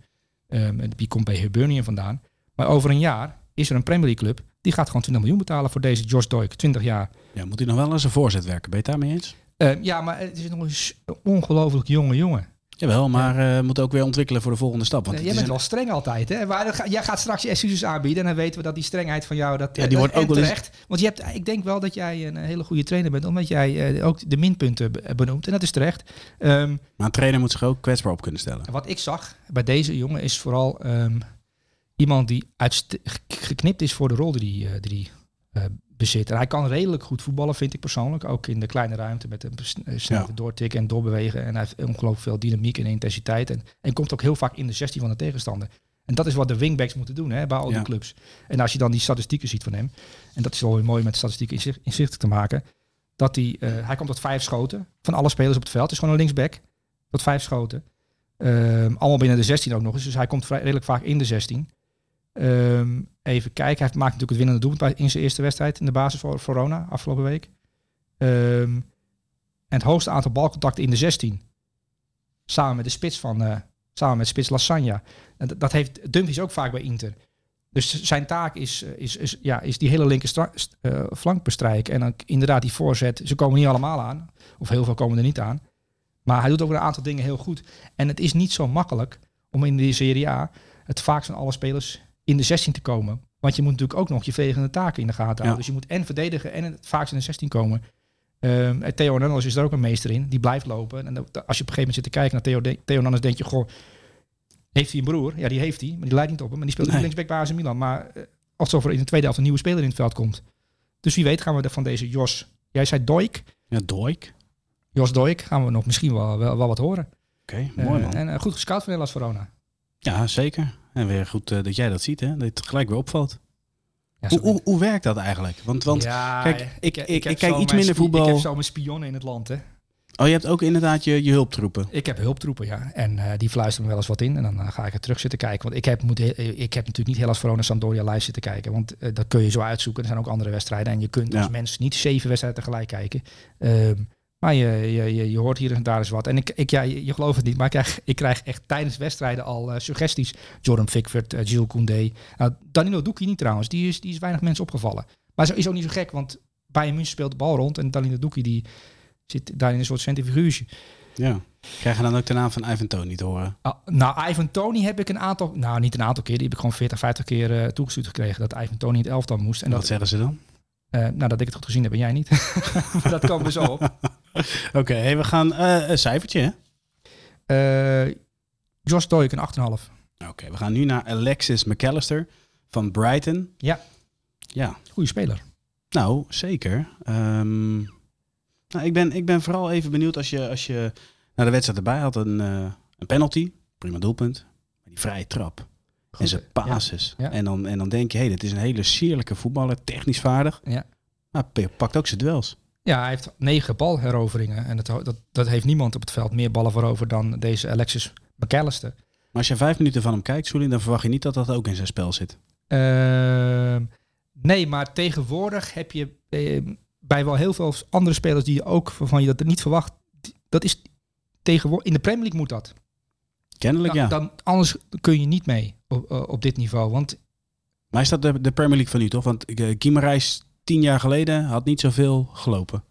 um, die komt bij Hibernian vandaan. Maar over een jaar is er een Premier League club, die gaat gewoon 20 miljoen betalen voor deze Jos Doik, 20 jaar. Ja, moet hij nog wel als een voorzet werken? Ben je het daarmee eens? Uh, ja, maar het is nog eens een ongelooflijk jonge jongen. Jawel, maar uh, moet ook weer ontwikkelen voor de volgende stap. Want het jij bent een- wel streng altijd, hè? Maar jij gaat straks je excuses aanbieden en dan weten we dat die strengheid van jou dat Ja, die dat- wordt ook wel eens- terecht. Want je hebt, ik denk wel dat jij een hele goede trainer bent, omdat jij uh, ook de minpunten be- benoemt en dat is terecht. Um, Maar een trainer moet zich ook kwetsbaar op kunnen stellen. wat ik zag bij deze jongen is vooral um, iemand die geknipt is voor de rol die hij die, die, uh, bezit. En hij kan redelijk goed voetballen, vind ik persoonlijk. Ook in de kleine ruimte met een eh, snel Ja. doortikken en doorbewegen. En hij heeft ongelooflijk veel dynamiek en intensiteit. En, en komt ook heel vaak in de 16 van de tegenstander. En dat is wat de wingbacks moeten doen hè, bij al die Ja. clubs. En als je dan die statistieken ziet van hem, en dat is wel weer mooi met statistieken inzicht- inzichtelijk te maken, dat hij, uh, hij komt tot vijf schoten van alle spelers op het veld. Het is gewoon een linksback, tot vijf schoten. Um, allemaal binnen de 16 ook nog eens, dus hij komt vrij, redelijk vaak in de 16. Um, even kijken, hij maakt natuurlijk het winnende doelpunt in zijn eerste wedstrijd in de basis voor Verona afgelopen week. Um, en het hoogste aantal balcontacten in de 16. Samen met de spits van, uh, samen met spits Lasagna. En dat, heeft Dumfries ook vaak bij Inter. Dus zijn taak is, uh, is, is, ja, is die hele linker uh, flank bestrijken. En dan inderdaad die voorzet. Ze komen niet allemaal aan. Of heel veel komen er niet aan. Maar hij doet ook een aantal dingen heel goed. En het is niet zo makkelijk om in de Serie A het vaakst van alle spelers in de 16 te komen. Want je moet natuurlijk ook nog je verdedigende taken in de gaten houden. Ja. Dus je moet en verdedigen en het vaakst in de 16 komen. Um, en Theo Hernandez is er ook een meester in. Die blijft lopen. En als je op een gegeven moment zit te kijken naar Theo, de- Theo Hernandez, denk je, goh, heeft hij een broer? Ja, die heeft hij. Maar die lijkt niet op hem. Maar die speelt Nee. linksback bij AC Milan. Maar uh, alsof er in de tweede helft een nieuwe speler in het veld komt. Dus wie weet gaan we er van deze Jos... Jij zei Doik. Ja, Doik. Jos Doik gaan we nog misschien wel, wel, wel wat horen. Oké, mooi man. Uh, en uh, goed gescout van Hellas Verona. Ja, zeker. En weer goed eh, dat jij dat ziet, hè? Dat het gelijk weer opvalt. Ja, Hoe, hoe, hoe werkt dat eigenlijk? Want, want ja, kijk, ik- ik- ik kijk iets minder voetbal. Ik heb zo mijn spionnen in het land, hè. Oh, je hebt ook inderdaad je, je hulptroepen. Ik heb hulptroepen, ja. En eh, die fluisteren me wel eens wat in. En dan eh, ga ik er terug zitten kijken. Want ik heb, moet, ik heb natuurlijk niet heel als Verona Sampdoria live zitten kijken. Want dat kun je zo uitzoeken. Er zijn ook andere wedstrijden. En je kunt Ja. als mens niet zeven wedstrijden tegelijk kijken. Ehm, maar je, je, je, je hoort hier en daar eens wat. En ik, ik, ja, je, je gelooft het niet. Maar ik krijg, ik krijg echt tijdens wedstrijden al eh, suggesties. Jordan Pickford, eh Gilles Koundé. Nou, Danilo Doekie niet trouwens. Die is, die is weinig mensen opgevallen. Maar zo is ook niet zo gek. Want Bayern München speelt de bal rond. En Danilo Doekie die zit daar in een soort centrifuge. Ja. Krijg je dan ook de naam van Ivan Tony te horen? Ah, nou, Ivan Tony heb ik een aantal, nou niet een aantal keer, die heb ik gewoon 40, 50 keer eh, toegestuurd gekregen dat Ivan Tony in het elftal moest. En wat dat, zeggen ze dan? nou, dat ik het goed gezien heb en jij niet. (laughs) dat komen we zo op. (laughs) Oké, hey, we gaan eh, een cijfertje, hè? Eh Josh Doik, een 8,5. Oké, we gaan nu naar Alexis McAllister van Brighton. Ja. Ja, Goeie speler. nou, zeker. Ehm, nou, ik, ben, ik ben vooral even benieuwd als je, als je naar de wedstrijd erbij had. Een, eh, een penalty, prima doelpunt. Maar die vrije trap en zijn ja. Ja. En, dan, en dan denk je, hé, hey, dit is een hele sierlijke voetballer, technisch vaardig. Ja. Maar pakt ook zijn duels. Ja, hij heeft negen balheroveringen. En dat, dat, dat heeft niemand op het veld meer ballen veroverd dan deze Alexis McAllister. Maar als je vijf minuten van hem kijkt, Soelin, dan verwacht je niet dat dat ook in zijn spel zit. Ehm, nee, maar tegenwoordig heb je eh, bij wel heel veel andere spelers die je ook van je dat niet verwacht. Dat is tegenwoordig in de Premier League moet dat. Kennelijk Dan, ja. dan, anders kun je niet mee op, eh, op dit niveau. Want Maar is dat de, de Premier League van nu toch? Want uh, Guimarães tien jaar geleden had niet zoveel gelopen.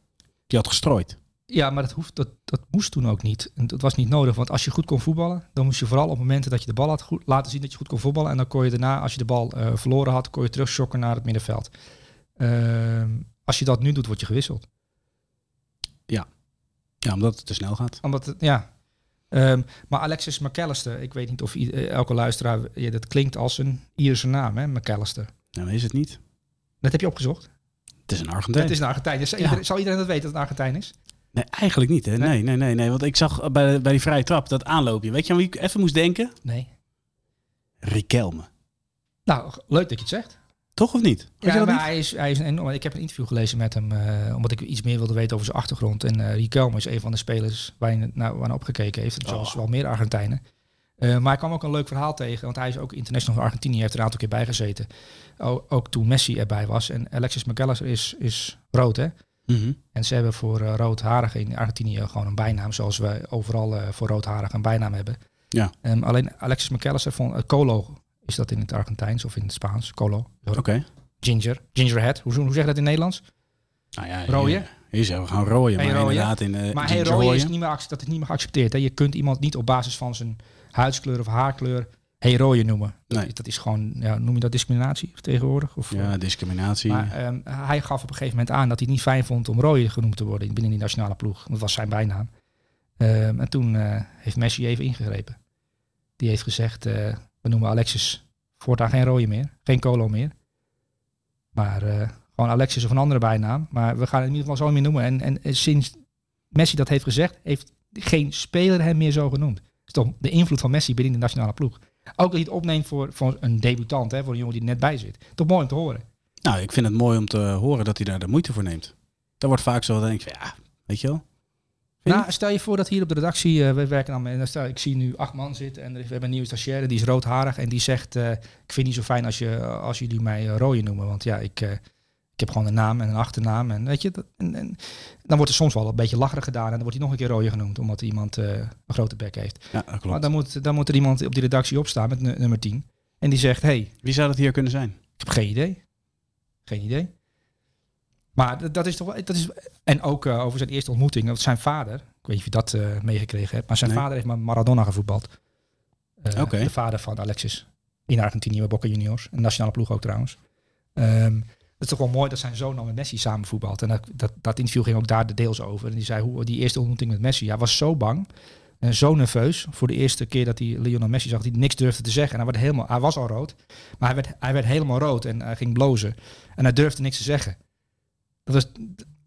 Die had gestrooid. ja, maar dat, hoeft, dat, dat moest toen ook niet. En dat was niet nodig. Want als je goed kon voetballen, dan moest je vooral op momenten dat je de bal had goed, laten zien dat je goed kon voetballen. En dan kon je daarna, als je de bal eh, verloren had, kon je terugschokken naar het middenveld. Ehm, als je dat nu doet, word je gewisseld. Ja, omdat het te snel gaat. Omdat het, ja. Ehm, maar Alexis McAllister, ik weet niet of eh, elke luisteraar, ja, dat klinkt als een Ierse naam, hè, McAllister. Nou, is het niet. Dat heb je opgezocht? Het is een Argentijn. Het is een Argentijn. Dus Ja. Zal iedereen dat weten dat het een Argentijn is? Nee, eigenlijk niet. Hè? Nee? Nee, nee, nee, nee. Want ik zag bij, bij die vrije trap dat aanloopje. Weet je aan wie ik even moest denken? Nee. Riquelme. Nou, leuk dat je het zegt. Toch of niet? Weet je Ja, maar niet? hij is, hij is een enorm. Ik heb een interview gelezen met hem, eh, omdat ik iets meer wilde weten over zijn achtergrond. En eh Riquelme is een van de spelers waar hij naar, opgekeken heeft. En zoals Oh. wel meer Argentijnen. Eh, maar hij kwam ook een leuk verhaal tegen, want hij is ook international van Argentinië. Heeft er een aantal keer bij gezeten. O- ook toen Messi erbij was. En Alexis McAllister is, is rood, hè? Mhm. En ze hebben voor roodharigen in Argentinië gewoon een bijnaam, zoals wij overal eh, voor roodharigen een bijnaam hebben. Ja. Ehm, alleen Alexis McAllister uh, Colo, is dat in het Argentijns of in het Spaans? Colo. Oké. Ginger. Gingerhead. Hoe, hoe zeg je dat in Nederlands? Nou ja, Rooien? Hier, hier zeggen we gewoon rooien. Hey, maar rooien. inderdaad in uh, maar hey, rooien is niet meer, dat is niet meer geaccepteerd. Hè? Je kunt iemand niet op basis van zijn huidskleur of haarkleur hey, rooien noemen. Dat, Nee. is, dat is gewoon, ja, noem je dat discriminatie tegenwoordig? Of, Ja, discriminatie. Maar ehm, hij gaf op een gegeven moment aan dat hij het niet fijn vond om Rooie genoemd te worden binnen die nationale ploeg. Dat was zijn bijnaam. Ehm, en toen eh, heeft Messi even ingegrepen. Die heeft gezegd, eh, we noemen Alexis voortaan geen Rooie meer. Geen Colo meer. Maar eh, gewoon Alexis of een andere bijnaam. Maar we gaan het in ieder geval zo meer noemen. En, en, en sinds Messi dat heeft gezegd, heeft geen speler hem meer zo genoemd. Is toch de invloed van Messi binnen de nationale ploeg. Ook dat hij het opneemt voor, voor een debutant, hè, voor een jongen die er net bij zit. Toch mooi om te horen. Nou, ik vind het mooi om te horen dat hij daar de moeite voor neemt. Dat wordt vaak zo dat ik denk van, ja, weet je wel. Vind je Nou, stel je voor dat hier op de redactie, eh, we werken dan met, stel, ik zie nu acht man zitten en we hebben een nieuwe stagiaire, die is roodharig en die zegt, eh, ik vind het niet zo fijn als, je, als jullie mij uh, rooien noemen, want ja, ik, ik heb gewoon een naam en een achternaam en weet je, dat, en, en, dan wordt er soms wel een beetje lacherig gedaan en dan wordt hij nog een keer rooien genoemd, omdat iemand uh, een grote bek heeft. Ja, dat klopt. Maar dan moet, dan moet er iemand op die redactie opstaan met nummer 10 en die zegt, hey, Wie zou dat hier kunnen zijn? Ik heb geen idee. Geen idee. Maar dat is toch wel. Dat is, en ook uh, over zijn eerste ontmoeting. Want zijn vader, ik weet niet of je dat uh, meegekregen hebt, maar zijn nee. vader heeft met Maradona gevoetbald. Okay. De vader van Alexis. In Argentinië bij Boca Juniors. Een nationale ploeg ook trouwens. Um, het is toch wel mooi dat zijn zoon dan met Messi samen voetbalt. En dat, dat, dat interview ging ook daar de deels over. En die zei hoe die eerste ontmoeting met Messi. Hij was zo bang. En zo nerveus voor de eerste keer dat hij Lionel Messi zag, hij niks durfde te zeggen. En hij, werd helemaal, hij was al rood, maar hij werd, hij werd helemaal rood en hij ging blozen. En hij durfde niks te zeggen. Dat was,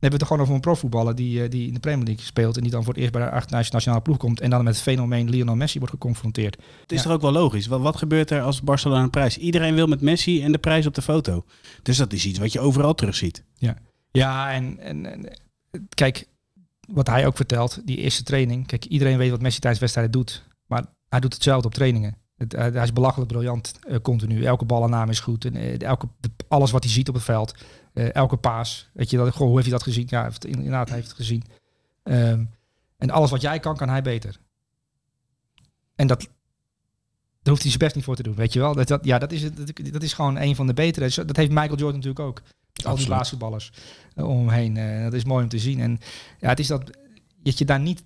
hebben we het gewoon over een profvoetballer die, die in de Premier League speelt en die dan voor het eerst bij de nationale ploeg komt en dan met het fenomeen Lionel Messi wordt geconfronteerd. Het is ja. toch ook wel logisch. Wat, wat gebeurt er als Barcelona een prijs? Iedereen wil met Messi en de prijs op de foto. Dus dat is iets wat je overal terugziet. Ja, ja en, en, en kijk, wat hij ook vertelt, die eerste training. Kijk, iedereen weet wat Messi tijdens wedstrijden doet. Maar hij doet hetzelfde op trainingen. Het, hij is belachelijk briljant uh, continu. Elke ballenname is goed. En, uh, elke, alles wat hij ziet op het veld. Uh, elke paas. Weet je, dat, goh, hoe heeft hij dat gezien? Ja, heeft, inderdaad, hij heeft het gezien. Um, en alles wat jij kan, kan hij beter. En dat, daar hoeft hij zijn best niet voor te doen, weet je wel. Dat, dat, ja, dat, is, dat, dat is gewoon een van de betere. Dat heeft Michael Jordan natuurlijk ook. Met al die basketballers om hem heen. dat is mooi om te zien. En ja, het is dat, dat je daar niet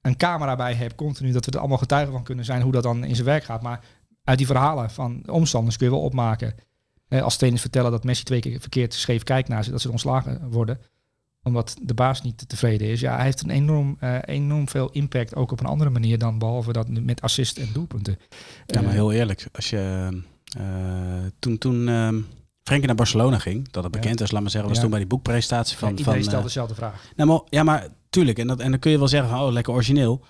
een camera bij hebt, continu, dat we er allemaal getuigen van kunnen zijn hoe dat dan in zijn werk gaat. Maar uit die verhalen van de omstanders kun je wel opmaken. Eh, als trainers vertellen dat Messi twee keer verkeerd scheef kijkt naar ze, dat ze ontslagen worden omdat de baas niet tevreden is. Ja, hij heeft een enorm, uh, enorm veel impact, ook op een andere manier dan behalve dat met assist en doelpunten. Ja, maar heel eerlijk, als je uh, toen, toen uh, Frenkie naar Barcelona ging, dat het bekend is, laat maar zeggen, was toen bij die boekpresentatie van. Ja, iedereen van, stelde dezelfde vraag. Nou, maar, ja, maar tuurlijk, en, dat, en dan kun je wel zeggen van, oh, lekker origineel.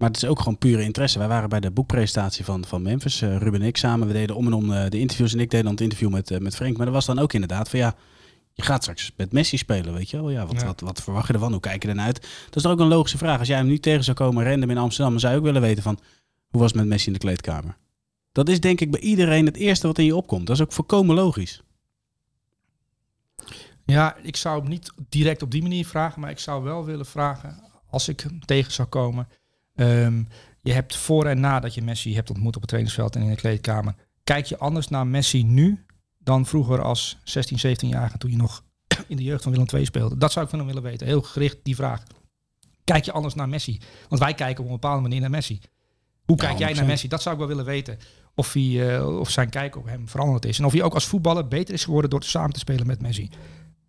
Maar het is ook gewoon pure interesse. Wij waren bij de boekpresentatie van, van Memphis, uh, Ruben en ik samen. We deden om en om uh, de interviews en ik deed dan het interview met, uh, met Frank. Maar dat was dan ook inderdaad van ja, je gaat straks met Messi spelen, weet je wel. Ja, wat, ja. Wat, wat, verwacht je ervan? Hoe kijk je ernaar uit? Dat is ook een logische vraag. Als jij hem nu tegen zou komen random in Amsterdam, dan zou je ook willen weten van, hoe was het met Messi in de kleedkamer? Dat is denk ik bij iedereen het eerste wat in je opkomt. Dat is ook volkomen logisch. Ja, ik zou hem niet direct op die manier vragen, maar ik zou wel willen vragen, als ik hem tegen zou komen. Um, je hebt voor en nadat je Messi hebt ontmoet op het trainingsveld en in de kleedkamer. Kijk je anders naar Messi nu dan vroeger als 16, 17 jaar toen je nog (clears throat) in de jeugd van Willem II speelde? Dat zou ik van hem willen weten. Heel gericht die vraag. Kijk je anders naar Messi? Want wij kijken op een bepaalde manier naar Messi. Hoe kijk jij naar Messi? Dat zou ik wel willen weten. Of, hij, uh, of zijn kijk op hem veranderd is. En of hij ook als voetballer beter is geworden door samen te spelen met Messi.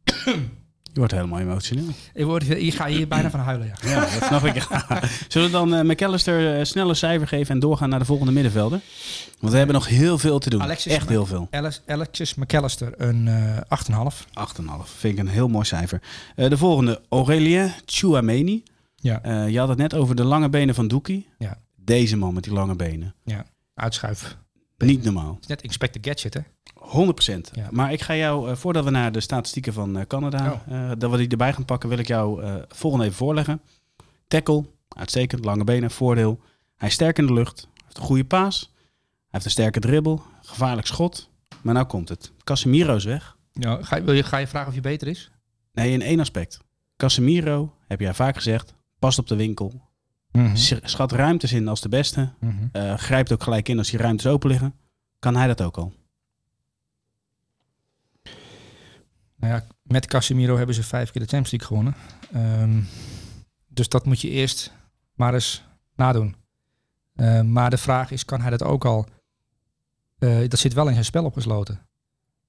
(clears throat) Je wordt helemaal emotioneel. Ik, word, ik ga hier bijna van huilen, ja. Ja, dat snap ik. (laughs) Zullen we dan uh, McAllister uh, snel een cijfer geven en doorgaan naar de volgende middenvelder? Want we hebben nog heel veel te doen. Alexis Echt heel veel. Alex, Alexis McAllister, een uh, 8,5. 8,5. Vind ik een heel mooi cijfer. Uh, de volgende, Aurelien Chouameni. Ja. Je had het net over de lange benen van Doekie. Ja. Deze man met die lange benen. Ja, uitschuif. Niet normaal. Het is net Inspector Gadget, hè? 100%. Ja. Maar ik ga jou, uh, voordat we naar de statistieken van uh, Canada, oh. uh, dat we die erbij gaan pakken, wil ik jou volgende even voorleggen. Tackle, uitstekend, lange benen, voordeel. Hij is sterk in de lucht, heeft een goede paas, hij heeft een sterke dribbel, gevaarlijk schot. Maar nou komt het. Casemiro is weg. Ja, ga, wil je, ga je vragen of je beter is? Nee, in één aspect. Casemiro, heb jij vaak gezegd, past op de winkel. Mm -hmm. Schat ruimtes in als de beste. Mm -hmm. grijpt ook gelijk in als die ruimtes open liggen. Kan hij dat ook al? Nou ja, met Casemiro hebben ze vijf keer de Champions League gewonnen. Um, dus dat moet je eerst maar eens nadoen. Uh, maar de vraag is, kan hij dat ook al? Uh, dat zit wel in zijn spel opgesloten.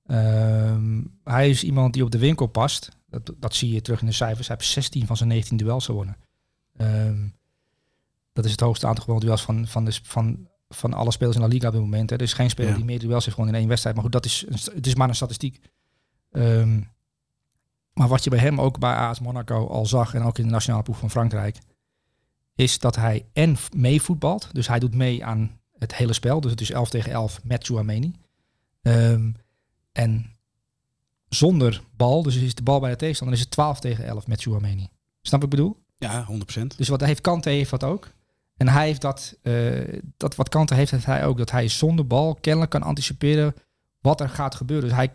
Uh, hij is iemand die op de winkel past. Dat, dat zie je terug in de cijfers. Hij heeft 16 van zijn 19 duels gewonnen. Um, dat is het hoogste aantal gewonnen duels van, van, de, van, van alle spelers in de Liga op dit moment. Hè. Er is geen speler ja. die meer duels heeft gewonnen in één wedstrijd. Maar goed, dat is, het is maar een statistiek. Um, maar wat je bij hem ook bij AS Monaco al zag en ook in de nationale ploeg van Frankrijk, is dat hij en meevoetbalt. Dus hij doet mee aan het hele spel. Dus het is 11 tegen 11 met Chouameni. Um, en zonder bal, dus is de bal bij de tegenstander, is het 12 tegen 11 met Chouameni. Snap wat ik bedoel? Ja, 100%. Dus wat heeft Kante heeft dat ook. En hij heeft dat, uh, dat wat Kante heeft, heeft hij ook. Dat hij zonder bal kennelijk kan anticiperen wat er gaat gebeuren. Dus hij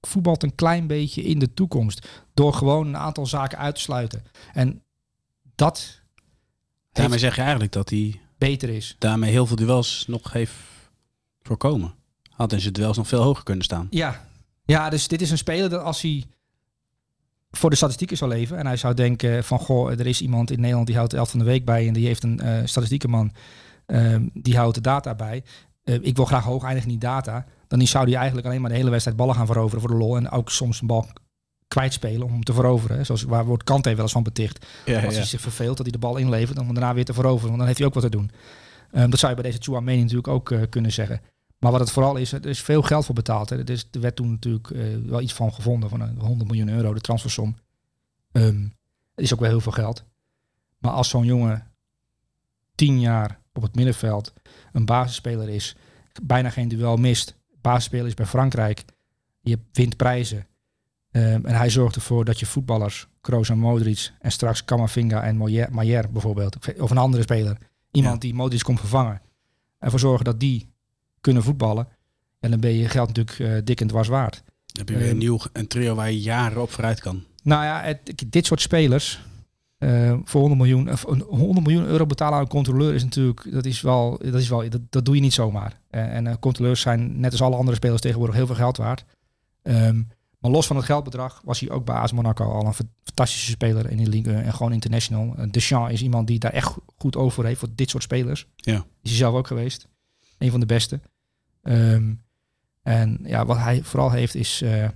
voetbalt een klein beetje in de toekomst. Door gewoon een aantal zaken uit te sluiten. En dat. Daarmee zeg je eigenlijk dat hij. Beter is. Daarmee heel veel duels nog heeft voorkomen. Had in zijn duels nog veel hoger kunnen staan. Ja, ja dus dit is een speler dat als hij voor de statistieken zou leven. En hij zou denken van, goh, er is iemand in Nederland die houdt de elf van de week bij. En die heeft een uh, statistiekenman, uh, die houdt de data bij. Uh, ik wil graag hoog eindigen in die data dan zou hij eigenlijk alleen maar de hele wedstrijd ballen gaan veroveren voor de lol. En ook soms een bal kwijtspelen om hem te veroveren. Zoals waar wordt Kante wel eens van beticht. Ja, als hij zich verveelt dat hij de bal inlevert, om daarna weer te veroveren. Want dan heeft hij ook wat te doen. Um, dat zou je bij deze Chouameni natuurlijk ook uh, kunnen zeggen. Maar wat het vooral is, er is veel geld voor betaald. Hè. Er, is, er werd toen natuurlijk uh, wel iets van gevonden, van een 100 miljoen euro, de transfersom. Um, het is ook wel heel veel geld. Maar als zo'n jongen tien jaar op het middenveld een basisspeler is, bijna geen duel mist, basisspeler is bij Frankrijk. Je wint prijzen. Um, en hij zorgt ervoor dat je voetballers Kroos en Modric en straks Kamavinga en Maier, bijvoorbeeld. Of een andere speler. Iemand Ja. die Modric komt vervangen. En ervoor zorgen dat die kunnen voetballen. En dan ben je geld natuurlijk eh, dik en dwars waard. Dan heb je weer een Ehm, nieuw een trio waar je jaren op vooruit kan. Nou ja, het- dit soort spelers eh, voor 100 miljoen, of een 100 miljoen euro betalen aan een controleur is natuurlijk, dat is wel, dat, is wel, dat, dat doe je niet zomaar. Eh, en eh, controleurs zijn net als alle andere spelers tegenwoordig heel veel geld waard. Ehm, maar los van het geldbedrag was hij ook bij AS Monaco al een fa- fantastische speler in de eh, en gewoon international. Deschamps is iemand die daar echt go- goed over heeft voor dit soort spelers. Ja. Is hij zelf ook geweest. Een van de beste. Ehm, en ja, wat hij vooral heeft is eh,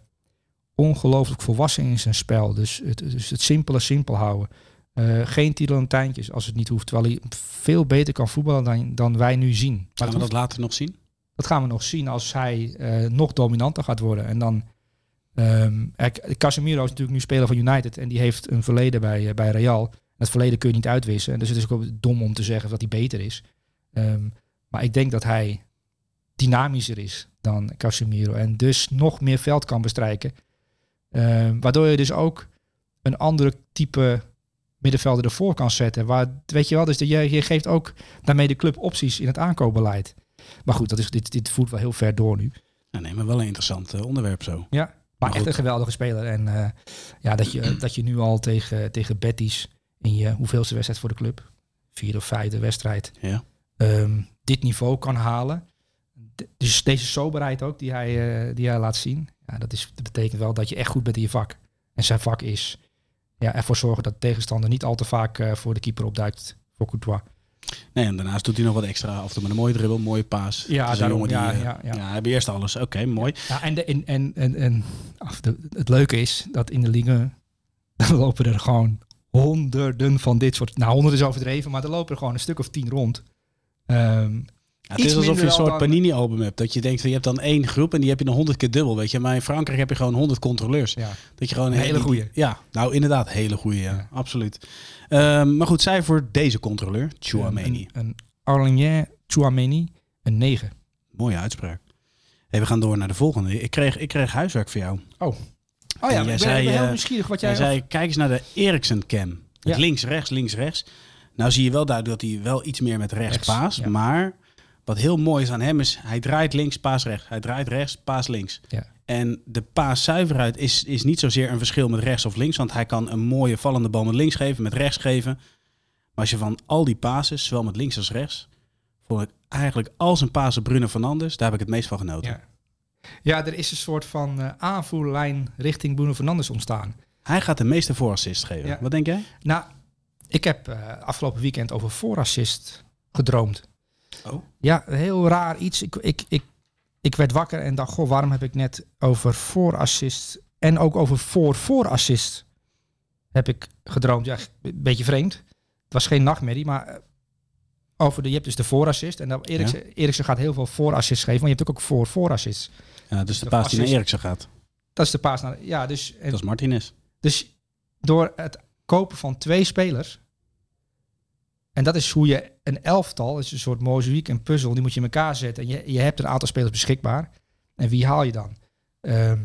ongelooflijk volwassen in zijn spel. Dus het, dus het simpele simpel houden. Eh, geen titelantijntjes als het niet hoeft. Terwijl hij veel beter kan voetballen dan, dan wij nu zien. Maar Gaan het we dat later nog zien? dat gaan we nog zien als hij eh, nog dominanter gaat worden. En dan. ehm Casemiro is natuurlijk nu speler van United. En die heeft een verleden bij, bij Real. Dat verleden kun je niet uitwissen. Dus het is ook dom om te zeggen dat hij beter is. Ehm, maar ik denk dat hij dynamischer is dan Casemiro. En dus nog meer veld kan bestrijken. Ehm, waardoor je dus ook een andere type middenvelder ervoor kan zetten. Waar, weet je wel, dus de, je, je geeft ook daarmee de club opties in het aankoopbeleid. Maar goed, dat is, dit, dit voert wel heel ver door nu. Nou, nee, maar wel een interessant eh, onderwerp zo. Ja, maar echt een geweldige speler. En eh, ja, dat je, dat je nu al tegen, tegen Betis in je hoeveelste wedstrijd voor de club, vierde of vijfde wedstrijd, Ja. ehm, dit niveau kan halen. Dus deze soberheid ook, die hij, eh, die hij laat zien. Ja, dat, is, dat betekent wel dat je echt goed bent in je vak. En zijn vak is ja, ervoor zorgen dat de tegenstander niet al te vaak eh, voor de keeper opduikt voor Courtois. Nee, en daarnaast doet hij nog wat extra af en toe met een mooie dribbel, een mooie paas. Ja, daarom, jongen die, ja, eh, ja, ja. hij beheerst alles. Oké, mooi. Ja, en, de, en, en, en, en af, de, het leuke is dat in de liga (laughs) dan lopen er gewoon honderden van dit soort. Nou, honderd is overdreven, maar er lopen er gewoon een stuk of tien rond. Ehm, Ja, het is alsof je een soort Panini-album hebt. Dat je denkt, je hebt dan één groep en die heb je dan honderd keer dubbel. Weet je, maar in Frankrijk heb je gewoon honderd controleurs. ja. Dat je gewoon Een hele goeie. Ja, nou inderdaad, hele goede. Ja, Ja. absoluut. Ehm, maar goed, zij voor deze controleur, Chouameni. Een, een Chouameni, een 9. Mooie uitspraak. Hey, we gaan door naar de volgende. Ik kreeg, ik kreeg huiswerk voor jou. Oh. Oh ja, ik ben, zei, ben heel eh, nieuwsgierig wat Jij jij... zei, kijk eens naar de Eriksen cam. Ja. Links, rechts, links, rechts. Nou zie je wel duidelijk dat hij wel iets meer met rechts, Rechts, paast. ja. Maar wat heel mooi is aan hem is, hij draait links, paas rechts. Hij draait rechts, paas links. Ja. En de paaszuiverheid is, is niet zozeer een verschil met rechts of links. Want hij kan een mooie vallende bal met links geven, met rechts geven. Maar als je van al die pases, zowel met links als rechts... vond ik eigenlijk als een paas op Bruno Fernandes, daar heb ik het meest van genoten. ja. ja, er is een soort van eh, aanvoerlijn richting Bruno Fernandes ontstaan. Hij gaat de meeste voorassist geven. Ja. Wat denk jij? Nou, ik heb eh, afgelopen weekend over voorassist gedroomd. Oh. Ja, heel raar iets. Ik, ik, ik, ik werd wakker en dacht, goh, waarom heb ik net over voorassist en ook over voor-voorassist heb ik gedroomd. Ja, een beetje vreemd. Het was geen nachtmerrie, maar eh, over de, je hebt dus de voorassist en dan Eriksen, Eriksen gaat heel veel voorassist geven, maar je hebt ook voor-voorassist. Ja, dus de De paas die naar. Eriksen gaat. Dat is de paas naar, ja, dus, en- Dat is Martinez. dus door het kopen van twee spelers. En dat is hoe je een elftal, is een soort mozaïek, een puzzel, die moet je in elkaar zetten. En je, je hebt een aantal spelers beschikbaar. En wie haal je dan? Ehm,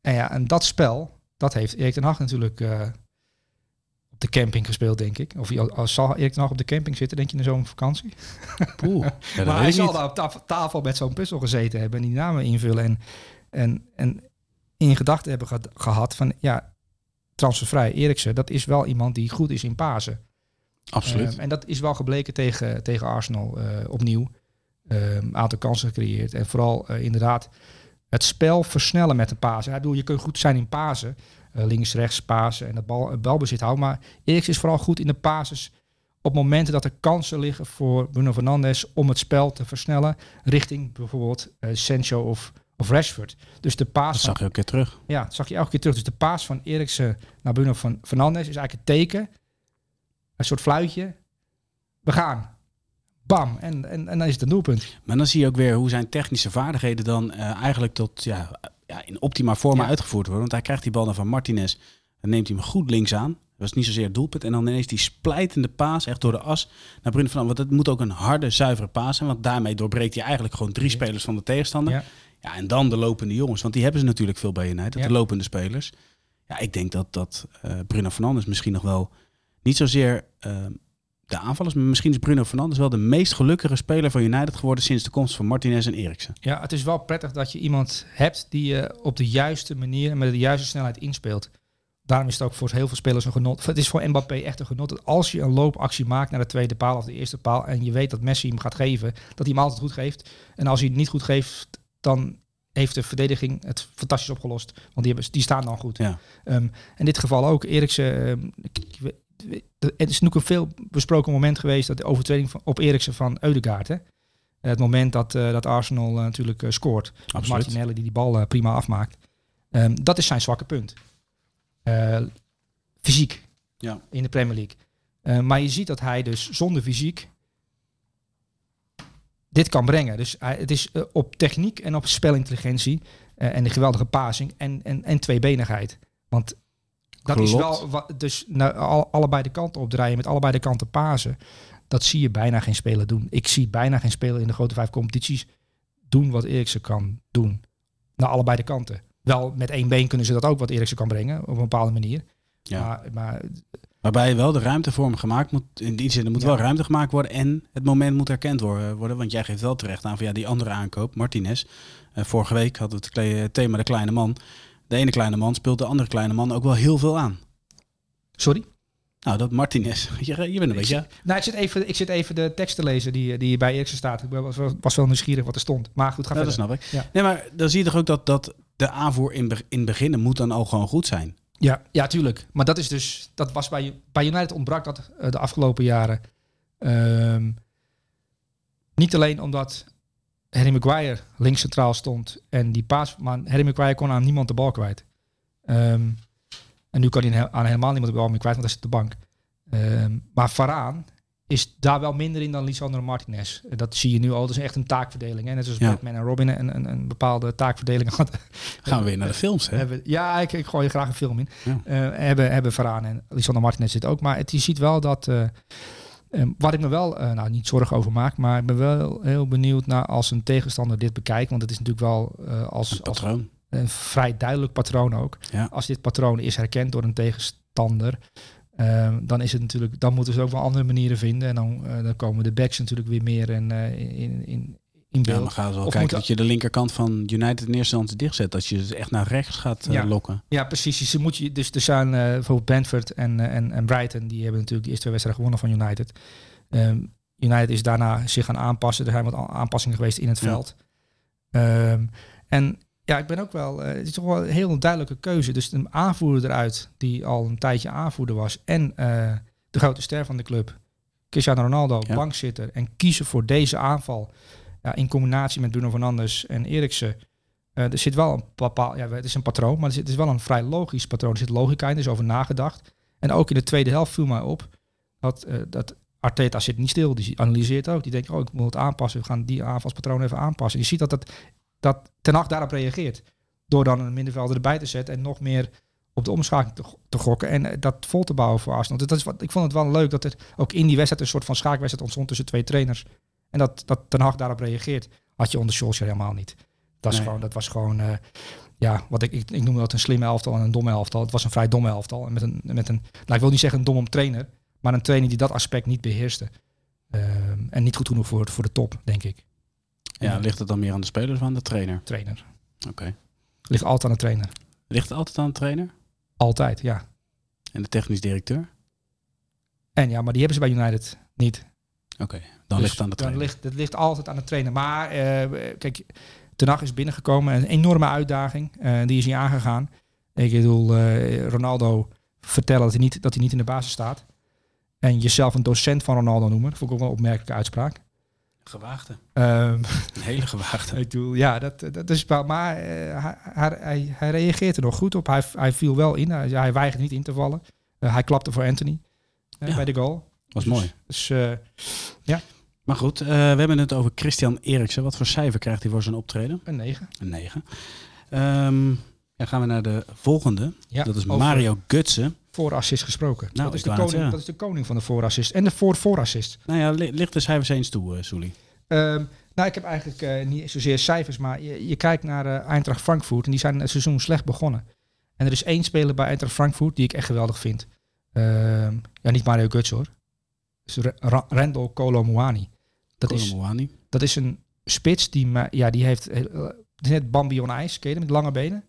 en ja, en dat spel, dat heeft Erik ten Hag natuurlijk eh, op de camping gespeeld, denk ik. Of als zal Erik ten Hag op de camping zitten, denk je, in? Poeh. (laughs) Ja, dat maar hij zal daar op tafel, tafel met zo'n puzzel gezeten hebben en die namen invullen. En, en, en in gedachten hebben ge- gehad van ja, transfervrij Eriksen, dat is wel iemand die goed is in Pasen. Absoluut. Ehm, en dat is wel gebleken tegen, tegen Arsenal eh, opnieuw. Een aantal kansen gecreëerd. En vooral eh, inderdaad het spel versnellen met de pasen. Ik bedoel, je kunt goed zijn in pasen. eh, links, rechts, pasen en het bal, balbezit houden. Maar Eriksen is vooral goed in de pases op momenten dat er kansen liggen voor Bruno Fernandes om het spel te versnellen richting bijvoorbeeld eh Sancho of, of Rashford. Dus de paas dat zag je een keer terug. ja, dat zag je elke keer terug. Dus de paas van Eriksen naar Bruno van Fernandes is eigenlijk het teken. Een soort fluitje. We gaan. Bam. En, en, en dan is het een doelpunt. Maar dan zie je ook weer hoe zijn technische vaardigheden dan eh, eigenlijk tot ja, ja, in optima forma Ja. uitgevoerd worden. Want hij krijgt die bal dan van Martinez. Dan neemt hij hem goed links aan. Dat was niet zozeer het doelpunt. En dan ineens die splijtende paas echt door de as naar Bruno van Want het moet ook een harde, zuivere paas zijn. Want daarmee doorbreekt hij eigenlijk gewoon drie spelers van de tegenstander. Ja. Ja, en dan de lopende jongens. Want die hebben ze natuurlijk veel bij United. Ja. De lopende spelers. ja, ik denk dat, dat uh, Bruno Fernandes misschien nog wel niet zozeer uh, de aanvallers, maar misschien is Bruno Fernandes wel de meest gelukkige speler van United geworden sinds de komst van Martinez en Eriksen. Ja, het is wel prettig dat je iemand hebt die je op de juiste manier en met de juiste snelheid inspeelt. Daarom is het ook voor heel veel spelers een genot. Het is voor Mbappé echt een genot dat als je een loopactie maakt naar de tweede paal of de eerste paal en je weet dat Messi hem gaat geven, dat hij hem altijd goed geeft. En als hij het niet goed geeft, dan heeft de verdediging het fantastisch opgelost. Want die, hebben, die staan dan goed. Ja. Um, in dit geval ook. Eriksen, um, het is natuurlijk een veel besproken moment geweest, dat de overtreding van, op Eriksen van Eudegaard. Hè? Het moment dat, uh, dat Arsenal uh, natuurlijk uh, scoort. Absoluut. Martinelli die die bal prima afmaakt. Um, dat is zijn zwakke punt. fysiek. Ja. In de Premier League. maar je ziet dat hij dus zonder fysiek dit kan brengen. Dus hij, het is op techniek en op spelintelligentie en de geweldige passing en, en, en tweebenigheid. Want dat is wel wat, dus nou, al, allebei de kanten opdraaien, met allebei de kanten pasen. Dat zie je bijna geen speler doen. Ik zie bijna geen speler in de grote vijf competities doen wat Eriksen kan doen. Naar allebei de kanten. Wel, met één been kunnen ze dat ook wat Eriksen kan brengen, op een bepaalde manier. Ja. Maar, maar Waarbij wel de ruimte voor hem gemaakt moet. In die zin, er moet ja. wel ruimte gemaakt worden. En het moment moet erkend worden. Want jij geeft wel terecht aan van ja, die andere aankoop, Martinez. Uh, vorige week hadden we het thema de kleine man de ene kleine man speelt de andere kleine man ook wel heel veel aan. Sorry? Nou, dat Martinez. (laughs) Je, je bent een beetje... Nou, ik zit, even, ik zit even de tekst te lezen die, die bij Eriksen staat. Ik was, was wel nieuwsgierig wat er stond. Maar goed, ga ja, verder. Dat snap ik. Ja. Nee, maar dan zie je toch ook dat, dat de aanvoer in, in beginnen moet dan al gewoon goed zijn. Ja, ja, tuurlijk. Maar dat is dus... Dat was bij, bij United ontbrak dat uh, de afgelopen jaren. Um, niet alleen omdat Harry Maguire links centraal stond en die paas, maar Harry Maguire kon aan niemand de bal kwijt. Um, en nu kan hij aan helemaal niemand de bal meer kwijt, want hij zit op de bank. Um, maar Varaan is daar wel minder in dan Lisandro Martinez. Dat zie je nu al. Dat is echt een taakverdeling. Hè? Net zoals ja. Batman en Robin een, een, een bepaalde taakverdeling hadden. Gaan we weer naar de films, hè? Hebben, ja, ik, ik gooi graag een film in. Ja. Uh, hebben, hebben Varaan en Lisandro Martinez zit ook. Maar het, je ziet wel dat... Uh, Um, waar ik me wel, uh, nou niet zorgen over maak, maar ik ben wel heel benieuwd naar als een tegenstander dit bekijkt. Want het is natuurlijk wel uh, als, een patroon. Als een vrij duidelijk patroon ook. Ja. Als dit patroon is herkend door een tegenstander, um, dan is het natuurlijk, dan moeten ze ook wel andere manieren vinden. En dan, uh, dan komen de backs natuurlijk weer meer in, in, in, in beeld. Ja, dan gaan ze wel of kijken dat je de linkerkant van United in eerste instantie dichtzet. Dat je ze echt naar rechts gaat ja. lokken. Ja, precies. Ze moet je, dus er zijn bijvoorbeeld Brentford en, en, en Brighton, die hebben natuurlijk de eerste twee wedstrijden gewonnen van United. Um, United is daarna zich gaan aanpassen. Er zijn wat aanpassingen geweest in het ja. veld. Um, en ja, ik ben ook wel... Uh, het is toch wel een heel duidelijke keuze. Dus een aanvoerder eruit, die al een tijdje aanvoerder was... en uh, de grote ster van de club, Cristiano Ronaldo, bankzitter... en kiezen voor deze aanval ja, in combinatie met Bruno Fernandes en Eriksen... Uh, er zit wel een bepaald... Ja, het is een patroon, maar er zit, het is wel een vrij logisch patroon. Er zit logica in, er is over nagedacht. En ook in de tweede helft viel mij op... dat, dat Arteta zit niet stil, die analyseert ook. Die denkt, oh, ik moet het aanpassen. We gaan die aanvalspatroon even aanpassen. Je ziet dat, dat, dat Ten Hag daarop reageert. Door dan een middenvelder erbij te zetten en nog meer op de omschakeling te, gokken. En dat vol te bouwen voor Arsenal. Dat is wat, ik vond het wel leuk dat er ook in die wedstrijd een soort van schaakwedstrijd ontstond tussen twee trainers. En dat, dat Ten Hag daarop reageert. Had je onder Solskjaer helemaal niet. Dat, is Nee. gewoon, dat was gewoon, uh, ja, wat ik, ik, ik noem dat een slimme elftal en een domme elftal. Het was een vrij domme elftal. En met een, met een nou, ik wil niet zeggen een dom trainer, maar een trainer die dat aspect niet beheerste. Um, en niet goed genoeg voor, voor de top, denk ik. Ja, ligt het dan meer aan de spelers of aan de trainer? Trainer. Oké. Okay. Ligt altijd aan de trainer. Ligt het altijd aan de trainer? Altijd, ja. En de technisch directeur? En ja, maar die hebben ze bij United niet. Oké, okay, dan dus ligt het aan de trainer. Dan ligt, het ligt altijd aan de trainer. Maar uh, kijk, Ten Hag is binnengekomen. Een enorme uitdaging. Uh, die is niet aangegaan. Ik bedoel, uh, Ronaldo vertellen dat hij, niet, dat hij niet in de basis staat. En jezelf een docent van Ronaldo noemen. Dat vond ik ook wel een opmerkelijke uitspraak. Gewaagde. Um, (laughs) een hele gewaagde. (laughs) Ik bedoel, ja, dat, dat is wel. Maar uh, hij, hij, hij reageert er nog goed op. Hij, hij viel wel in. Hij, hij weigert niet in te vallen. Uh, hij klapte voor Anthony uh, ja. bij de goal. Was dus, mooi. Dus ja. Maar goed, we hebben het over Christian Eriksen. Wat voor cijfer krijgt hij voor zijn optreden? Een 9. Een 9. Um, dan gaan we naar de volgende. Ja, dat is Mario Gutsen. Voorassist gesproken. Nou, dat, is de koning, dat is de koning van de voorassist. En de voor voorassist. Nou ja, ligt de cijfers eens toe, uh, Soelie? Um, nou, ik heb eigenlijk uh, niet zozeer cijfers, maar je, je kijkt naar uh, Eintracht Frankfurt en die zijn het seizoen slecht begonnen. En er is één speler bij Eintracht Frankfurt die ik echt geweldig vind. Ehm, ja, niet Mario Götze hoor. Ra- Randall Colomwani. Dat is, dat is een spits die, ja, die heeft eh, het is net Bambi on ijs, ken je met lange benen?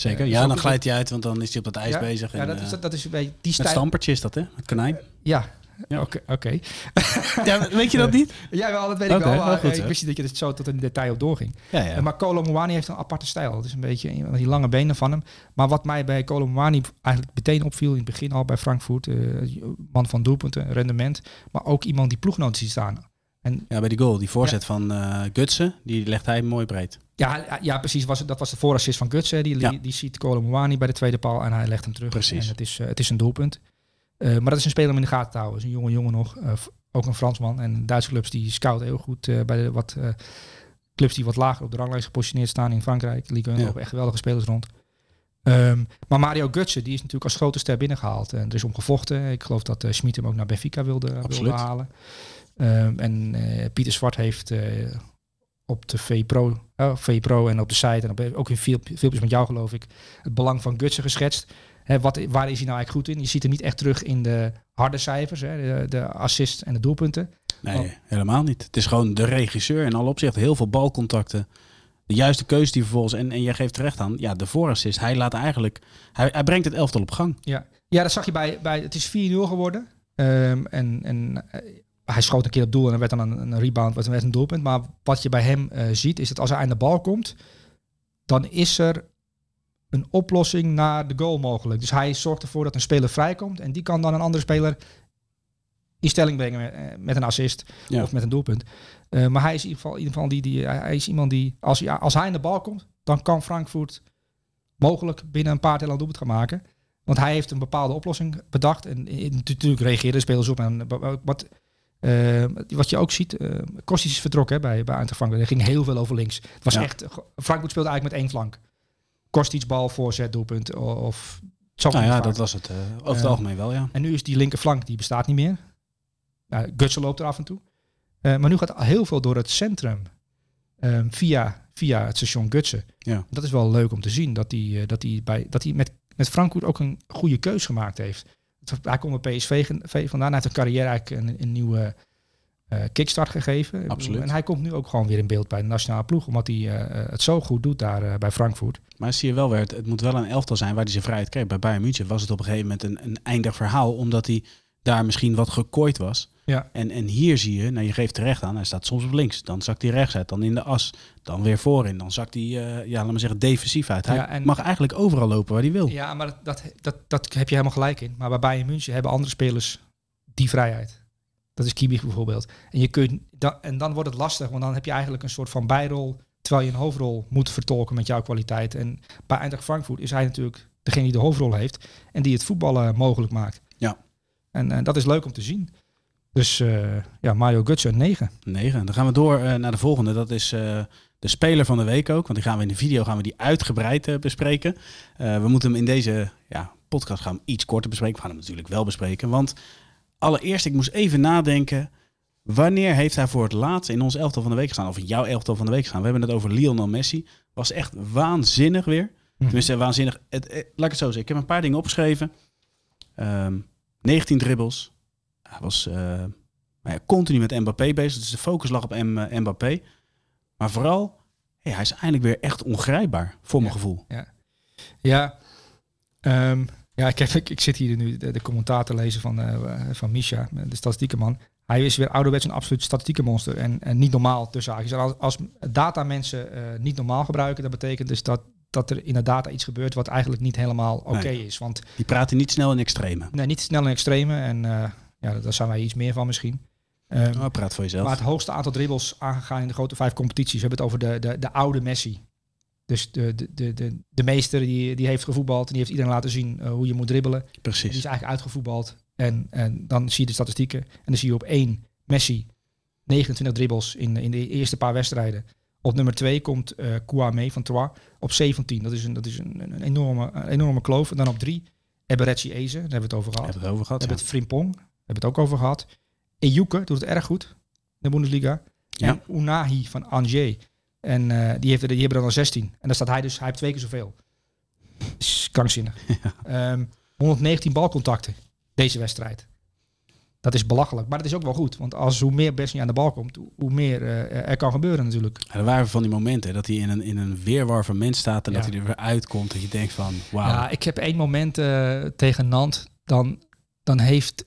Zeker. Eh, Ja, dan is glijdt hij uit, want dan is hij op dat ijs ja, bezig. Ja, en, dat, eh, is, dat is een beetje die met stijl. stampertje is dat, hè? Het konijn. Ja, Ja. oké. oké. (laughs) Ja, weet je dat niet? Ja, wel, dat weet ik wel. wel maar, goed, ik wist niet dat je het zo tot in detail op doorging. Ja, ja. Maar Colomwani heeft een aparte stijl. Het is een beetje die lange benen van hem. Maar wat mij bij Colomwani eigenlijk meteen opviel in het begin al bij Frankfurt, man van doelpunten, rendement, maar ook iemand die ploegnoten ziet staan. En Ja, bij die goal. Die voorzet van eh Gutsen, die legt hij mooi breed. ja, ja precies, was, dat was de voorassist van Guts. hè. Die, Ja. die, ziet Colomwani bij de tweede paal en hij legt hem terug. Precies. En het is, eh, het is een doelpunt. Eh, maar dat is een speler om in de gaten te houden. Is een jonge jongen nog. ook een Fransman. En Duitse clubs die scouten heel goed bij de wat clubs die wat lager op de ranglijst gepositioneerd staan in Frankrijk. Ligue 1 Ja. lopen echt geweldige spelers rond. Ehm, maar Mario Götze, die is natuurlijk als grote ster binnengehaald. En er is om gevochten. Ik geloof dat eh Schmid hem ook naar Benfica wilde, wilde Absoluut. halen. Ehm, en eh, Pieter Zwart heeft eh, op de VPRO, oh, VPRO en op de site en op, ook in filmpjes met jou geloof ik, het belang van Götze geschetst. Hè, wat, waar is hij nou eigenlijk goed in? Je ziet hem niet echt terug in de harde cijfers, hè, de, de assists en de doelpunten. Nee, Oh. helemaal niet. Het is gewoon de regisseur in alle opzichten. Heel veel balcontacten. De juiste keuze die vervolgens... En, en jij geeft terecht aan, ja, de voorassist. Hij laat eigenlijk... Hij, hij brengt het elftal op gang. Ja, ja dat zag je bij, bij het is 4-0 geworden. Ehm, en en eh, hij schoot een keer op doel en er werd dan een, een rebound, wat werd een doelpunt. Maar wat je bij hem eh, ziet, is dat als hij aan de bal komt, dan is er een oplossing naar de goal mogelijk. Dus hij zorgt ervoor dat een speler vrijkomt en die kan dan een andere speler in stelling brengen met, eh, met een assist Ja. of met een doelpunt. Eh, maar hij is in ieder geval, in ieder geval die, die, hij is iemand die, als hij, als hij aan de bal komt, dan kan Frankfurt mogelijk binnen een paar tellen een doelpunt gaan maken. Want hij heeft een bepaalde oplossing bedacht. En natuurlijk reageerden de spelers op. En wat, eh, wat je ook ziet, eh Kostic is vertrokken hè, bij, bij Eintracht. Er ging heel veel over links. Het was Ja. echt, Frankfurt speelde eigenlijk met één flank. Kostic bal, voorzet, doelpunt. Of, Nou ja, vaak. dat was het eh, over het Eh, algemeen wel, ja. En nu is die linkerflank, die bestaat niet meer. Nou, Gutsen loopt er af en toe. Eh, maar nu gaat heel veel door het centrum. ehm, via, via het station Gutsen. Ja. Dat is wel leuk om te zien. Dat hij, eh, dat hij, bij, dat met, met Frankfurt ook een goede keus gemaakt heeft. Hij komt bij PSV vandaan. Hij heeft een carrière eigenlijk een, een nieuwe eh, kickstart gegeven. Absoluut. En hij komt nu ook gewoon weer in beeld bij de nationale ploeg. Omdat hij eh, het zo goed doet daar eh, bij Frankfurt. Maar zie je wel weer, het, het moet wel een elftal zijn waar hij zijn vrijheid kreeg. Bij Bayern München was het op een gegeven moment een, een eindig verhaal. Omdat hij daar misschien wat gekooid was. Ja. En, en hier zie je, nou je geeft terecht aan, hij staat soms op links. Dan zakt hij rechts uit, dan in de as. Dan weer voorin. Dan zakt hij, eh, ja, laat maar zeggen, defensief uit. Hij Ja, en- mag eigenlijk overal lopen waar hij wil. Ja, maar dat, dat, dat, heb je helemaal gelijk in. Maar bij Bayern München hebben andere spelers die vrijheid. Dat is Kimmich bijvoorbeeld. En, je kunt, dan, en dan wordt het lastig, want dan heb je eigenlijk een soort van bijrol... terwijl je een hoofdrol moet vertolken met jouw kwaliteit. En bij Eintracht Frankfurt is hij natuurlijk degene die de hoofdrol heeft... en die het voetballen mogelijk maakt. Ja. En eh, dat is leuk om te zien. Dus eh, ja, Mario Götze een 9. 9. Dan gaan we door eh, naar de volgende. Dat is eh, de speler van de week ook. Want die gaan we in de video gaan we die uitgebreid bespreken. We moeten hem in deze ja, podcast gaan we iets korter bespreken. We gaan hem natuurlijk wel bespreken. Want allereerst, ik moest even nadenken. Wanneer heeft hij voor het laatst in ons elftal van de week gestaan? Of in jouw elftal van de week gestaan? We hebben het over Lionel Messi. Was echt waanzinnig weer. Tenminste, waanzinnig. Het, laat ik het zo zeggen. Ik heb een paar dingen opgeschreven. Ehm 19 dribbles. Hij was eh, ja, continu met Mbappé bezig. Dus de focus lag op M, eh, Mbappé. Maar vooral, hey, hij is eindelijk weer echt ongrijpbaar, voor mijn Ja. gevoel. Ja, ehm, ja ik, heb, ik, ik zit hier nu de, de commentaar te lezen van, eh van Misha, de statistiekenman. Hij is weer ouderwets een absoluut statistiekenmonster en, en niet normaal tussen haakjes. En Als, als data mensen niet normaal gebruiken, dat betekent dus dat, dat er in de data iets gebeurt wat eigenlijk niet helemaal oké Nee. is. Want Die praten niet snel in extreme. nee, niet snel en extreme en ja, daar zijn wij iets meer van misschien. Oh, praat voor jezelf. maar het hoogste aantal dribbles aangegaan in de grote vijf competities. We hebben het over de, de, de oude Messi. Dus de, de, de, de, de meester die, die heeft gevoetbald. En die heeft iedereen laten zien eh, hoe je moet dribbelen. Die Precies. is eigenlijk uitgevoetbald. En, en dan zie je de statistieken. En dan zie je op één Messi 29 dribbles in, in de eerste paar wedstrijden. Op nummer twee komt eh Kouame van Troyes op 17. Dat is een, dat is een, een enorme, een enorme kloof. En dan op drie Eberechi Eze. Daar hebben we het over We gehad. hebben het over We gehad. hebben ja. het Frimpong. Hebben het ook over gehad. Ejuke doet het erg goed in de Bundesliga. Ja. En Unahi van Angers. En eh, die, heeft, die hebben er dan 16. En dan staat hij dus, hij heeft twee keer zoveel. krankzinnig. (laughs) Ehm, 119 balcontacten deze wedstrijd. Dat is belachelijk, maar het is ook wel goed. Want als hoe meer Bessie aan de bal komt, hoe- meer eh, er kan gebeuren natuurlijk. Ja, er waren van die momenten dat hij in een, in een weerwar van mens staat en dat Ja. hij er weer uitkomt. Dat je denkt van, wauw. Ja, ik heb één moment eh, tegen Nant. Dan, dan heeft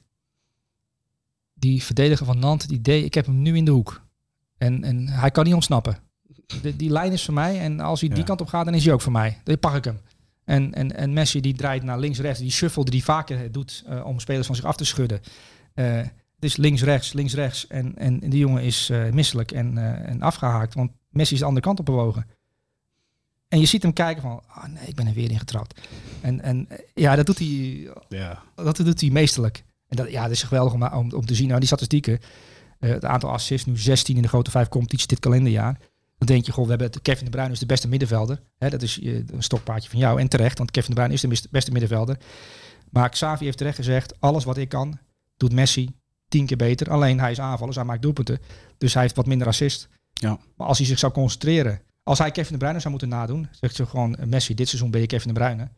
die verdediger van Nant het idee, ik heb hem nu in de hoek. En, en hij kan niet ontsnappen. De, die lijn is voor mij. En als hij die kant op gaat, dan is hij ook voor mij. Dan pak ik hem. En, en, en Messi die draait naar links-rechts. Die shuffle die hij vaker doet eh, om spelers van zich af te schudden. Eh, het is links-rechts, links-rechts. En, en die jongen is eh, misselijk en, eh, en afgehaakt. Want Messi is de andere kant op bewogen. En je ziet hem kijken van, ah nee, ik ben er weer in getrapt. En, en eh, ja, dat doet hij, ja. dat doet hij meesterlijk. En dat, ja, dat is geweldig om, om, om te zien. Nou, die statistieken, eh, het aantal assists, nu 16 in de grote vijf competities dit kalenderjaar. Dan denk je, goh, we hebben het- Kevin de Bruyne is de beste middenvelder. Hè, dat is eh, een stokpaardje van jou. En terecht, want Kevin de Bruyne is de beste middenvelder. Maar Xavi heeft terecht gezegd, alles wat ik kan, doet Messi tien keer beter. Alleen hij is aanvaller, dus hij maakt doelpunten. Dus hij heeft wat minder assist. Ja. Maar als hij zich zou concentreren, als hij Kevin de Bruyne zou moeten nadoen, zegt ze gewoon, Messi, dit seizoen ben je Kevin de Bruyne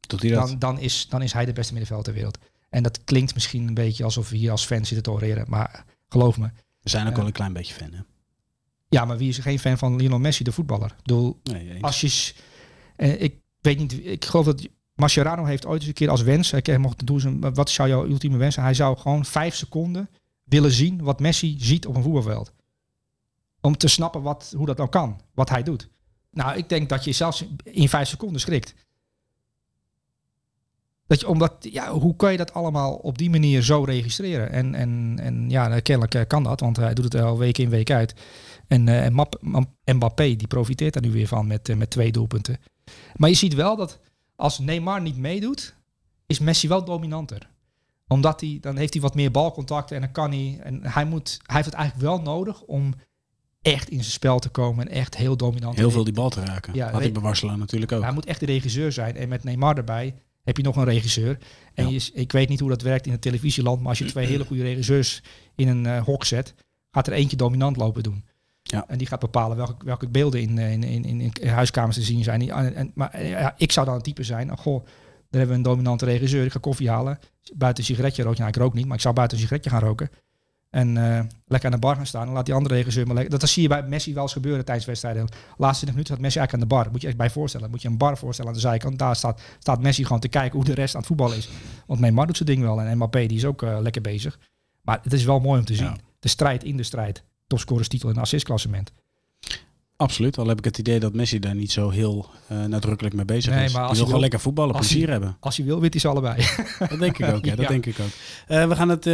Doet hij dat? dan, dan, is, dan is hij de beste middenvelder ter wereld. En dat klinkt misschien een beetje alsof we hier als fans zitten te oreren. Maar geloof me. We zijn ook wel een klein beetje fan, hè? Ja, maar wie is er geen fan van Lionel Messi, de voetballer? Ik bedoel, Nee, als je... eh, ik weet niet, ik geloof dat Mascherano heeft ooit eens een keer als wens... Ik heb mocht doen, zijn- wat zou jouw ultieme wens zijn? Hij zou gewoon vijf seconden willen zien wat Messi ziet op een voetbalveld. Om te snappen wat, hoe dat nou kan, wat hij doet. Nou, ik denk dat je zelfs in vijf seconden schrikt. Dat je, omdat, ja, hoe kan je dat allemaal op die manier zo registreren? En, en, en ja, kennelijk eh, kan dat, want hij doet het al week in, week uit. En, en Map- Map- Mbappé, die profiteert daar nu weer van met, eh, met twee doelpunten. Maar je ziet wel dat als Neymar niet meedoet, is Messi wel dominanter. Omdat hij, dan heeft hij wat meer balcontacten en dan kan hij. En hij, moet, hij heeft het eigenlijk wel nodig om echt in zijn spel te komen en echt heel dominant Heel veel die bal te raken. Ja, Had ik bij Barcelona natuurlijk ook. hij moet echt de regisseur zijn. En met Neymar erbij heb je nog een regisseur. En Ja. je, ik weet niet hoe dat werkt in het televisieland. Maar als je (clears throat) twee hele goede regisseurs in een eh, hok zet, gaat er eentje dominant lopen doen. Ja. En die gaat bepalen welke, welke beelden in, eh, in, in, in, huiskamers te zien zijn. En, en- maar eh, ja, ik zou dan een type zijn. oh, goh, daar hebben we een dominante regisseur. Ik ga koffie halen. Buiten een sigaretje roken. Nou, ik rook niet, maar ik zou buiten een sigaretje gaan roken. En eh, lekker aan de bar gaan staan. En laat die andere regisseur maar lekker. Dat, dat zie je bij Messi wel eens gebeuren tijdens wedstrijden. De laatste 20 minuten staat Messi eigenlijk aan de bar. Moet je echt bij voorstellen. Moet je een bar voorstellen aan de zijkant. Daar staat, staat Messi gewoon te kijken hoe de rest aan het voetballen is. Want Neymar doet zijn ding wel. En Mbappé die is ook eh, lekker bezig. Maar het is wel mooi om te zien. Ja. De strijd in de strijd. Topscorerstitel en assistklassement. Absoluut. Al heb ik het idee dat Messi daar niet zo heel eh, nadrukkelijk mee bezig Nee, is. maar als wil gewoon lekker voetballen, plezier hebben. Als je wil, wint hij ze allebei. (laughs) Dat denk ik ook, ja. Dat Ja. denk ik ook. Eh, we gaan het, eh,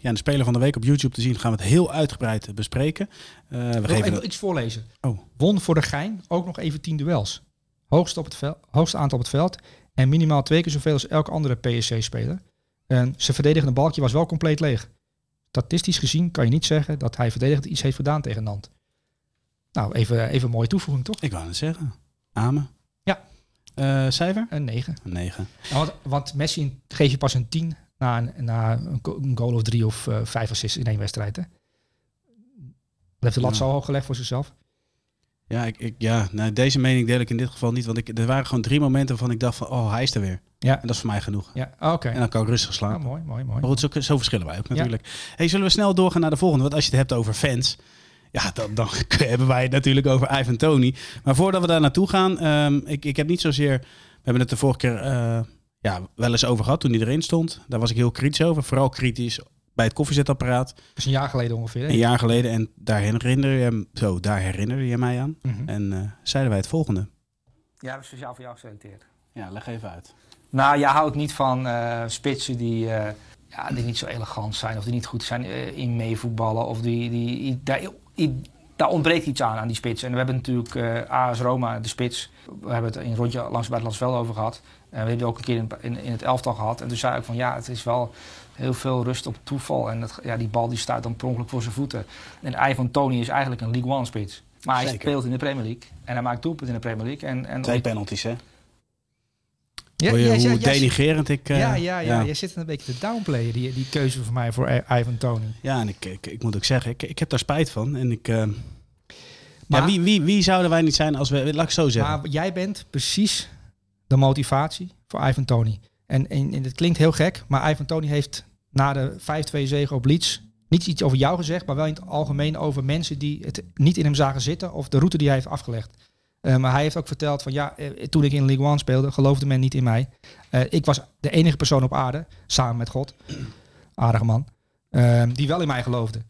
ja, de Speler van de Week op YouTube te zien, gaan we het heel uitgebreid bespreken. We Ik wil geven even iets voorlezen. Oh. Won voor de gein ook nog even 10 duels. Hoogste, op het veld, aantal op het veld. En minimaal twee keer zoveel als elke andere PSC-speler. En zijn verdedigende balkje was wel compleet leeg. Statistisch gezien kan je niet zeggen dat hij verdedigend iets heeft gedaan tegen Nant. Nou, even, even een mooie toevoeging toch? Ik wou het zeggen. Amen. Ja. Eh, cijfer? Een 9. Een 9. Want, want Messi geeft je pas een 10 na een, na een go- een goal of drie of eh, vijf assists in één wedstrijd. Hè? Heeft de lat Ja. zo hoog gelegd voor zichzelf. Ja, ik, ik, ja nou, deze mening deel ik in dit geval niet. Want ik, er waren gewoon drie momenten waarvan ik dacht van, oh, hij is er weer. Ja. En dat is voor mij genoeg. Ja, ah, oké. En dan kan ik rustig Ja, slapen. mooi, mooi, mooi. Maar goed, zo, zo verschillen wij ook natuurlijk. Hey, zullen we snel doorgaan naar de volgende? Want als je het hebt over fans, ja, dan, dan (laughs) hebben wij het natuurlijk over Ivan Tony. Maar voordat we daar naartoe gaan, ehm, ik, ik heb niet zozeer... We hebben het de vorige keer eh, ja, wel eens over gehad toen hij erin stond. Daar was ik heel kritisch over. Vooral kritisch bij het koffiezetapparaat. Dat is een jaar geleden ongeveer. hè? Een jaar geleden. En daar herinner je, hem- zo, daar herinnerde je mij aan. Mhm. En eh, zeiden wij het volgende. Ja, dat is speciaal voor jou geselecteerd. Ja, leg even uit. Nou, jij houdt niet van eh, spitsen die, eh, ja, die niet zo elegant zijn of die niet goed zijn in meevoetballen. Of die, die, i- daar, daar ontbreekt iets aan, aan die spits. En we hebben natuurlijk eh AS Roma, de spits. We hebben het in een rondje langs het buitenlands veld over gehad. En we hebben het ook een keer in, in, in het elftal gehad. En toen zei ik van ja, het is wel heel veel rust op toeval. En dat, ja, die bal die staat dan per ongeluk voor zijn voeten. En Ivan Tony is eigenlijk een League One spits. Maar hij Zeker. speelt in de Premier League. En hij maakt doelpunten in de Premier League. En, en Twee penalties, hè? Ja, hoe ja, denigerend ik... eh, ja, ja, ja, Je zit een beetje te downplayen, die, die keuze voor mij voor Ivan Tony. Ja, en ik, ik, ik moet ook zeggen, ik, ik heb daar spijt van. En ik... eh, Maar- ja, wie, wie, wie zouden wij niet zijn als we... Laat ik zo zeggen. Maar jij bent precies de motivatie voor Ivan Tony. En, en, en het klinkt heel gek, maar Ivan Tony heeft na de 5-2 zege op Leeds niet iets over jou gezegd, maar wel in het algemeen over mensen die het niet in hem zagen zitten of de route die hij heeft afgelegd. Uh, maar hij heeft ook verteld van ja, eh, toen ik in League One speelde, geloofde men niet in mij. Uh, ik was de enige persoon op aarde, samen met God, (clears throat) aardige man, die wel in mij geloofde.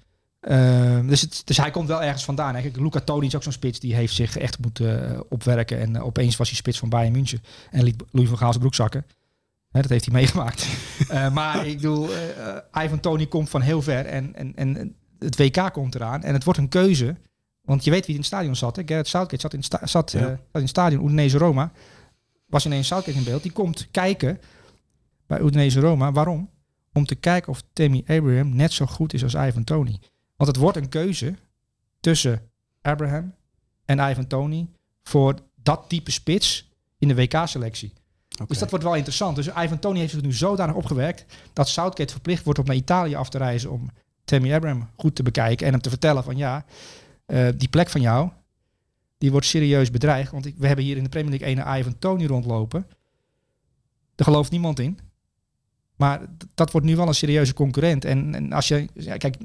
dus, het, dus hij komt wel ergens vandaan. Eigenlijk, Luca Toni is ook zo'n spits die heeft zich echt moeten opwerken. En opeens was hij spits van Bayern München en liet Louis van Gaal zijn broek zakken. Hè, dat heeft hij (laughs) meegemaakt. maar ik bedoel, Ivan Toni komt van heel ver en, en, en het WK komt eraan. En het wordt een keuze want je weet wie in het stadion zat. Hè? Gareth Southgate zat in, sta zat, ja. uh, zat in het stadion. Udinese Roma. Was ineens Southgate in beeld. Die komt kijken bij Udinese Roma. Waarom? Om te kijken of Tammy Abraham net zo goed is als Ivan Tony. Want het wordt een keuze tussen Abraham en Ivan Tony voor dat type spits in de WK-selectie. Okay. Dus dat wordt wel interessant. Dus Ivan Tony heeft zich nu zodanig opgewerkt dat Southgate verplicht wordt om naar Italië af te reizen om Tammy Abraham goed te bekijken en hem te vertellen van ja, uh, die plek van jou, die wordt serieus bedreigd. Want ik, we hebben hier in de Premier League een Ivan Tony rondlopen. Daar gelooft niemand in. Maar dat wordt nu wel een serieuze concurrent. En, en als je, ja, kijk,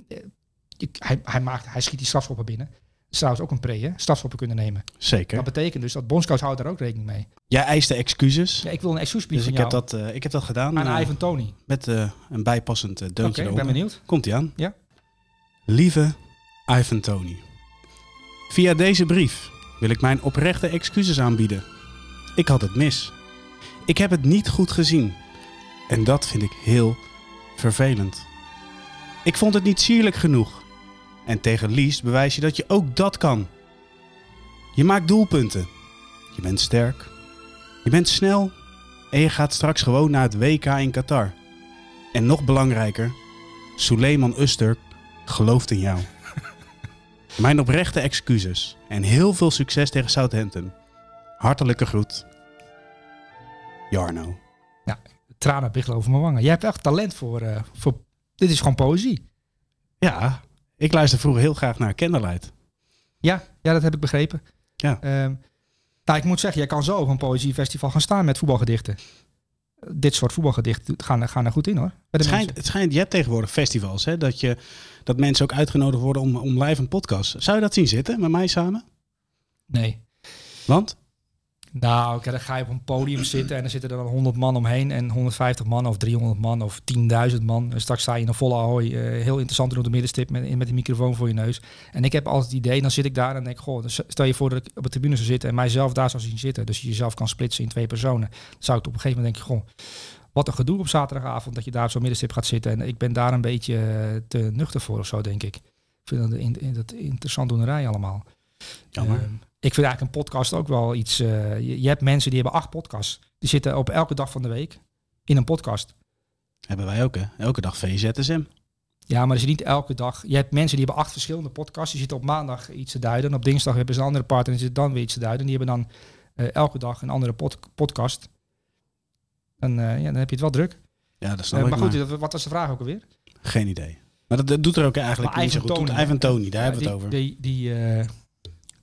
je, hij, hij, maakt, hij schiet die strafschoppen binnen. Trouwens ook een pre, hè? Strafschoppen kunnen nemen. Zeker. Dat betekent dus dat bondscoach houdt daar ook rekening mee. Jij eiste excuses. Ja, ik wil een excuusbrief dus van ik jou. Heb dat, uh, ik heb dat gedaan. Aan uh, Ivan Tony. Met uh, een bijpassend deuntje Oké, okay, ik ben benieuwd. Komt ie aan. Ja. Lieve Ivan Tony. Via deze brief wil ik mijn oprechte excuses aanbieden. Ik had het mis. Ik heb het niet goed gezien. En dat vind ik heel vervelend. Ik vond het niet sierlijk genoeg. En tegen Lies bewijs je dat je ook dat kan. Je maakt doelpunten. Je bent sterk. Je bent snel. En je gaat straks gewoon naar het WK in Qatar. En nog belangrijker, Suleiman Uster gelooft in jou. Mijn oprechte excuses en heel veel succes tegen Southampton. Hartelijke groet. Jarno. Ja, tranen biggelen over mijn wangen. Jij hebt echt talent voor, uh, voor... Dit is gewoon poëzie. Ja, ik luister vroeger heel graag naar Candlelight. Ja, ja dat heb ik begrepen. Ja. Um, nou, ik moet zeggen, jij kan zo op een poëziefestival gaan staan met voetbalgedichten. Dit soort voetbalgedichten gaan, gaan er goed in hoor. Het schijnt, het schijnt, je hebt tegenwoordig festivals, hè, dat, je, dat mensen ook uitgenodigd worden om, om live een podcast. Zou je dat zien zitten met mij samen? Nee. Want? Nou, okay, dan ga je op een podium zitten en er zitten er dan 100 man omheen en 150 man of 300 man of 10.000 man. En straks sta je in een volle ahoy, uh, heel interessant op de middenstip met, met een microfoon voor je neus. En ik heb altijd het idee, dan zit ik daar en denk goh, stel je voor dat ik op de tribune zou zitten en mijzelf daar zou zien zitten. Dus je jezelf kan splitsen in twee personen. Dan zou ik op een gegeven moment denken, goh, wat een gedoe op zaterdagavond dat je daar op zo'n middenstip gaat zitten. En ik ben daar een beetje uh, te nuchter voor of zo, denk ik. Ik vind dat, in, dat interessant doenerij allemaal. Jammer. Uh, ik vind eigenlijk een podcast ook wel iets. Uh, je, je, hebt mensen die hebben acht podcasts. Die zitten op elke dag van de week in een podcast. Hebben wij ook, hè? Elke dag VZSM. Ja, maar is niet elke dag. Je hebt mensen die hebben acht verschillende podcasts. Die zitten op maandag iets te duiden. En op dinsdag hebben ze een andere partner en zitten dan weer iets te duiden. En die hebben dan uh, elke dag een andere pod podcast. En uh, ja, dan heb je het wel druk. Ja, dat snap ik. Maar goed, maar. wat was de vraag ook alweer? Geen idee. Maar dat, dat doet er ook eigenlijk maar niet zo goed. Tony, Ivan Tony, daar ja, hebben we het over. Die, die, uh,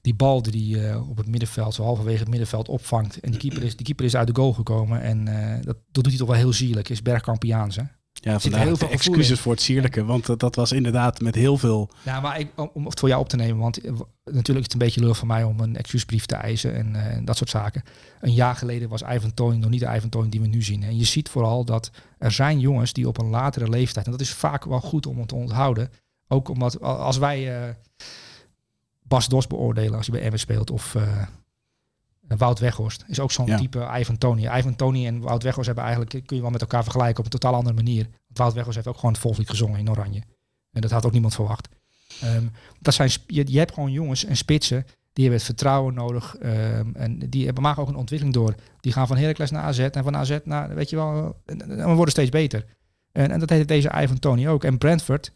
die bal die uh, op het middenveld, zo halverwege het middenveld opvangt. En die keeper is, die keeper is uit de goal gekomen. En uh, dat, dat doet hij toch wel heel sierlijk. Is Bergkampiaans, hè? Ja, vandaag heel veel excuses voor het sierlijke. Want dat, dat was inderdaad met heel veel... Ja, maar ik, om, om het voor jou op te nemen. Want natuurlijk is het een beetje lullig voor mij om een excuusbrief te eisen. En, uh, en dat soort zaken. Een jaar geleden was Ivan Tony nog niet de Ivan die we nu zien. En je ziet vooral dat er zijn jongens die op een latere leeftijd... En dat is vaak wel goed om het te onthouden. Ook omdat als wij... Uh, Bas Dos beoordelen als hij bij Emmen speelt. Of uh, Wout Weghorst is ook zo'n ja. type Ivan Tony. Ivan Tony en Wout Weghorst hebben eigenlijk, kun je wel met elkaar vergelijken op een totaal andere manier. Want Wout Weghorst heeft ook gewoon het volkslied gezongen in Oranje. En dat had ook niemand verwacht. Um, dat zijn, je, je hebt gewoon jongens en spitsen, die hebben het vertrouwen nodig. Um, en die hebben, maken ook een ontwikkeling door. Die gaan van Heracles naar AZ en van AZ naar, weet je wel, en, en we worden steeds beter. En, en dat heeft deze Ivan Tony ook. En Brentford,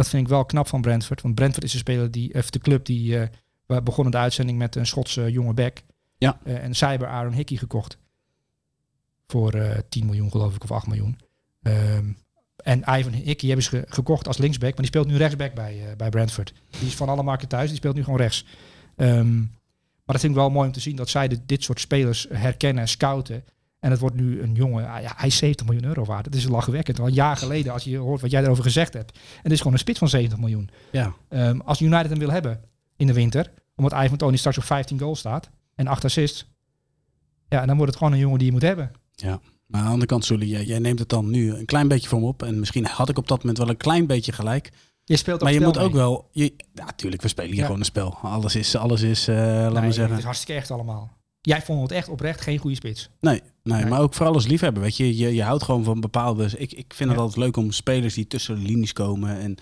dat vind ik wel knap van Brentford. Want Brentford is een speler die, of de club die, uh, we begonnen de uitzending met een Schotse jonge back. Ja. Uh, en Cyber Aaron Hickey gekocht. Voor uh, 10 miljoen geloof ik, of 8 miljoen. Um, en Ivan Hickey hebben ze ge gekocht als linksback. Maar die speelt nu rechtsback bij, bij Brentford. Die is van alle markten thuis. Die speelt nu gewoon rechts. Um, dat vind ik wel mooi om te zien dat zij de, dit soort spelers herkennen, scouten. En het wordt nu een jongen, ah ja, hij is 70 miljoen euro waard. Dat is lachwekkend. Al een jaar geleden, als je hoort wat jij erover gezegd hebt. En het is gewoon een spits van 70 miljoen. Ja. Ehm, als United hem wil hebben in de winter, omdat Ivan Tony straks op 15 goals staat en 8 assists. Ja, dan wordt het gewoon een jongen die je moet hebben. Ja. Maar aan de andere kant, Sully, jij, jij neemt het dan nu een klein beetje voor me op. En misschien had ik op dat moment wel een klein beetje gelijk. Je speelt Maar je moet mee. ook wel... Je, ja, natuurlijk, we spelen hier Ja. gewoon een spel. Alles is, alles is laat Nee, maar Het zeggen... is hartstikke echt allemaal. Jij vond het echt oprecht geen goede spits. Nee, nee, Nee. maar ook vooral als liefhebber. Weet je, je, je houdt gewoon van bepaalde. Ik, ik vind het Ja. altijd leuk om spelers die tussen de linies komen. En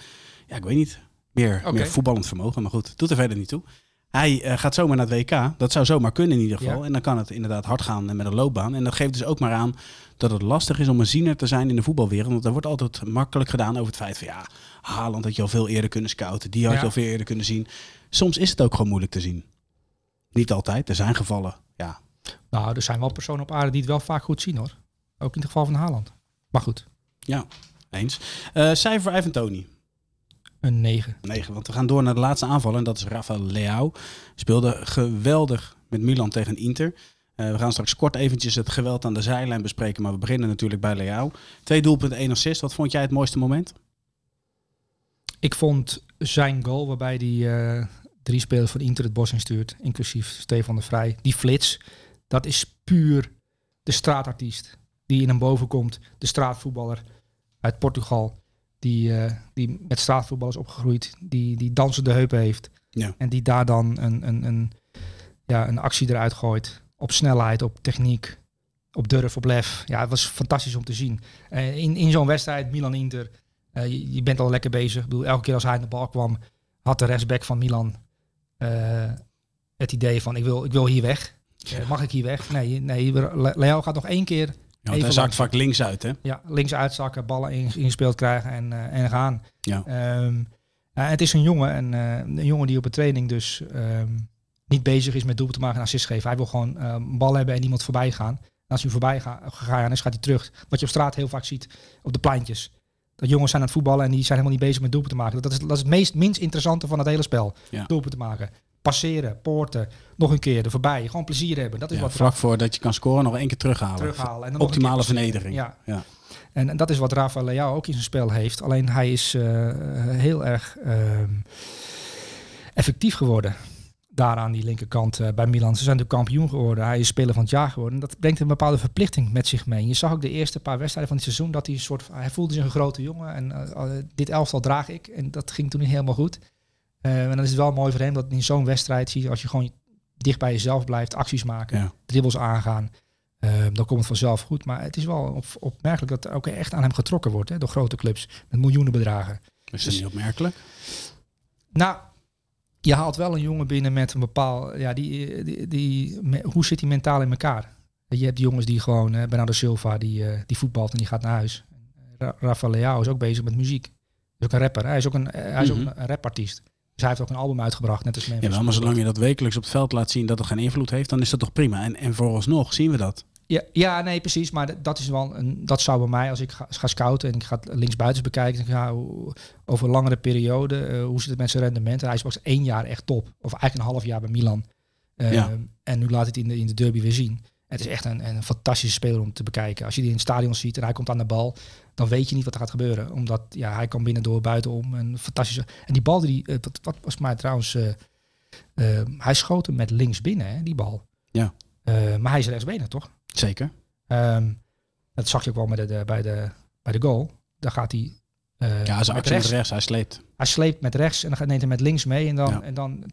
ja, ik weet niet. Meer, meer voetballend vermogen. Maar goed, doet er verder niet toe. Hij eh, gaat zomaar naar het WK. Dat zou zomaar kunnen in ieder geval. Ja. En dan kan het inderdaad hard gaan met een loopbaan. En dat geeft dus ook maar aan dat het lastig is om een ziener te zijn in de voetbalwereld. Want er wordt altijd makkelijk gedaan over het feit van ja, Haaland had je al veel eerder kunnen scouten. Die had Ja. je al veel eerder kunnen zien. Soms is het ook gewoon moeilijk te zien. Niet altijd. Er zijn gevallen. Ja, Nou, er zijn wel personen op aarde die het wel vaak goed zien hoor. Ook in het geval van Haaland. Maar goed, ja eens. Eh cijfer Ivan Tony. een 9. 9. Want we gaan door naar de laatste aanvaller. En dat is Rafael Leao. Speelde geweldig met Milan tegen Inter. Eh, we gaan straks kort eventjes het geweld aan de zijlijn bespreken. Maar we beginnen natuurlijk bij Leao. Twee doelpunten, één assist. Wat vond jij het mooiste moment? Ik vond zijn goal waarbij hij eh, drie spelers van Inter het bos instuurt, inclusief Stefan de Vrij. Die flits, dat is puur de straatartiest die in hem boven komt. De straatvoetballer uit Portugal, die, eh, die met straatvoetbal is opgegroeid, die, die dansende heupen heeft. Ja. En die daar dan een, een, een, ja, een actie eruit gooit. Op snelheid, op techniek, op durf, op lef. Ja, het was fantastisch om te zien. Eh, in in zo'n wedstrijd, Milan-Inter, eh, je, je bent al lekker bezig. Ik bedoel, elke keer als hij aan de bal kwam, had de rechtsback van Milan het idee van ik wil, ik wil hier weg. Eh, mag ik hier weg? Nee, nee Le- Leo gaat nog één keer Ja, hij zakt vaak links uit, hè? ja, links uitzakken, ballen in- ingespeeld krijgen en, eh, en gaan. Ja. Ehm, ja, het is een jongen, en, eh, een jongen die op een training dus ehm, niet bezig is met doel te maken en assist geven. Hij wil gewoon eh, een bal hebben en iemand voorbij gaan. En als hij voorbij ga- gegaan is, gaat hij terug. Wat je op straat heel vaak ziet op de pleintjes. Dat jongens zijn aan het voetballen en die zijn helemaal niet bezig met doelpunten maken. Dat is, dat is het meest minst interessante van het hele spel. Ja. Doelpunten maken. Passeren, poorten, nog een keer er voorbij. Gewoon plezier hebben. Dat is Ja, wat vlak voordat je kan scoren, nog één keer terughalen. terughalen. En dan Optimale vernedering. Ja. Ja. En, en dat is wat Rafa Leao ook in zijn spel heeft. Alleen hij is eh, heel erg ehm, effectief geworden. Daar aan die linkerkant eh, bij Milan. Ze zijn de kampioen geworden. Hij is speler van het jaar geworden. En dat brengt een bepaalde verplichting met zich mee. Je zag ook de eerste paar wedstrijden van het seizoen dat hij een soort. Hij voelde zich een grote jongen. En eh, eh, dit elftal draag ik. En dat ging toen niet helemaal goed. En dan is het wel mooi voor hem dat in zo'n wedstrijd zie je als je gewoon dicht bij jezelf blijft, acties maken, Ja. dribbles aangaan. dan komt het vanzelf goed. Maar het is wel op, opmerkelijk dat er ook echt aan hem getrokken wordt hè, door grote clubs met miljoenen bedragen. Is dat niet opmerkelijk? Nou, je haalt wel een jongen binnen met een bepaal. Ja, die, die, die, hoe zit hij mentaal in elkaar? Je hebt die jongens die gewoon. eh Bernardo Silva, die, eh, die voetbalt en die gaat naar huis. Ra Rafa Leao is ook bezig met muziek. Hij is ook een rapper. Hij is ook een, eh, hij is ook Mhm. een rapartiest. Dus hij heeft ook een album uitgebracht, net als Memphis. Ja, maar zolang je dat wekelijks op het veld laat zien dat het geen invloed heeft, dan is dat toch prima. En, en vooralsnog zien we dat. Ja, ja, nee, precies. Maar dat is wel een, dat zou bij mij, als ik ga, ga scouten en ik ga linksbuitens bekijken, over een langere periode, eh, hoe zit het met zijn rendement? Hij is pas één jaar echt top. Of eigenlijk een half jaar bij Milan. Eh, Ja. En nu laat het in de, in de derby weer zien. Het is echt een, een fantastische speler om te bekijken. Als je die in het stadion ziet en hij komt aan de bal, dan weet je niet wat er gaat gebeuren. Omdat ja, hij kan binnendoor, buitenom. Een fantastische. En die bal die, eh, wat, wat was mij trouwens, eh, hij schoot hem met links binnen, hè, die bal. Ja. Eh, maar hij is rechtsbenig, toch? Zeker. Ehm, dat zag je ook wel met de, de- bij, de, bij de goal. Daar gaat hij. eh, Ja, zijn actie rechts. rechts, hij sleept. Hij sleept met rechts en dan neemt hij met links mee. En dan, Ja. en dan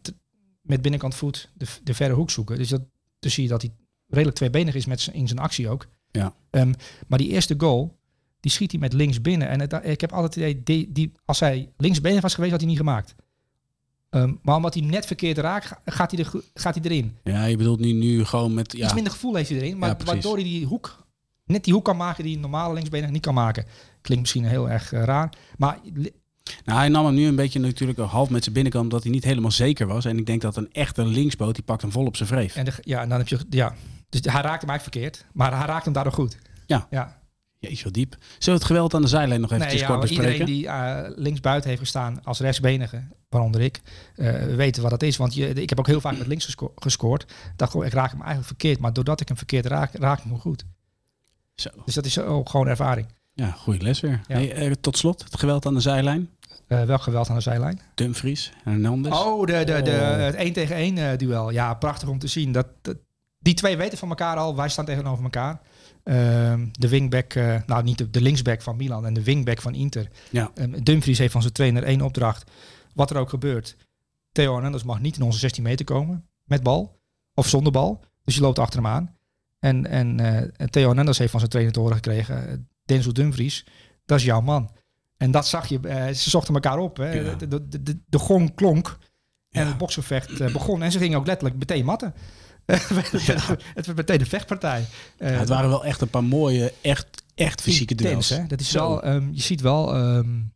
met binnenkant voet de, de verre hoek zoeken. Dus dat, dus zie je dat hij redelijk tweebenig is met in zijn actie ook. Ja. Ehm, maar die eerste goal, die schiet hij met links binnen. En het, ik heb altijd het idee, die, die, als hij linksbenig was geweest, had hij niet gemaakt. Ehm, maar omdat hij net verkeerd raakt, ga- gaat hij, er, gaat hij erin. Ja, je bedoelt nu, nu gewoon met... Ja, Iets minder gevoel heeft hij erin. Maar Ja, waardoor hij die hoek, net die hoek kan maken die een normale linksbenig niet kan maken. Klinkt misschien heel erg eh, raar. Maar Nou, hij nam hem nu een beetje natuurlijk half met zijn binnenkant, omdat hij niet helemaal zeker was. En ik denk dat een echte linksboot, die pakt hem vol op zijn vreef. en de, ja, en dan heb je, ja. Dus hij raakt hem eigenlijk verkeerd. Maar hij raakt hem daardoor goed. Ja. ja. Jeetje, wat diep. Zullen we het geweld aan de zijlijn nog eventjes Nee, kort bespreken? iedereen die uh, linksbuiten heeft gestaan als rechtsbenige, waaronder ik, uh, weten wat dat is. Want je, ik heb ook heel vaak met links gesco gescoord. dacht ik raak hem eigenlijk verkeerd. Maar doordat ik hem verkeerd raak, raak ik hem goed. Zo. Dus dat is ook gewoon ervaring. Ja, goede les weer. Ja. Hey, uh, tot slot, het geweld aan de zijlijn. Uh, welk geweld aan de zijlijn? Dumfries, Hernandez. Oh, de, de, de, het 1 tegen 1 uh, duel. Ja, prachtig om te zien. Dat, dat, die twee weten van elkaar al. Wij staan tegenover elkaar. Uh, de wingback, uh, nou niet de, de, linksback van Milan en de wingback van Inter. Ja. Um, Dumfries heeft van zijn trainer één opdracht. Wat er ook gebeurt. Theo Hernandez mag niet in onze 16 meter komen. Met bal. Of zonder bal. Dus je loopt achter hem aan. En, en uh, Theo Hernandez heeft van zijn trainer te horen gekregen. Denzel Dumfries, dat is jouw man. En dat zag je, uh, ze zochten elkaar op. Hè. Ja. De, de, de, de, gong klonk en Ja. het boksgevecht uh, begon. En ze gingen ook letterlijk meteen matten. Het werd meteen een vechtpartij. Ja, het waren wel echt een paar mooie, echt, echt fysieke duels. Hè? Dat is Zo. wel, um, je ziet wel um,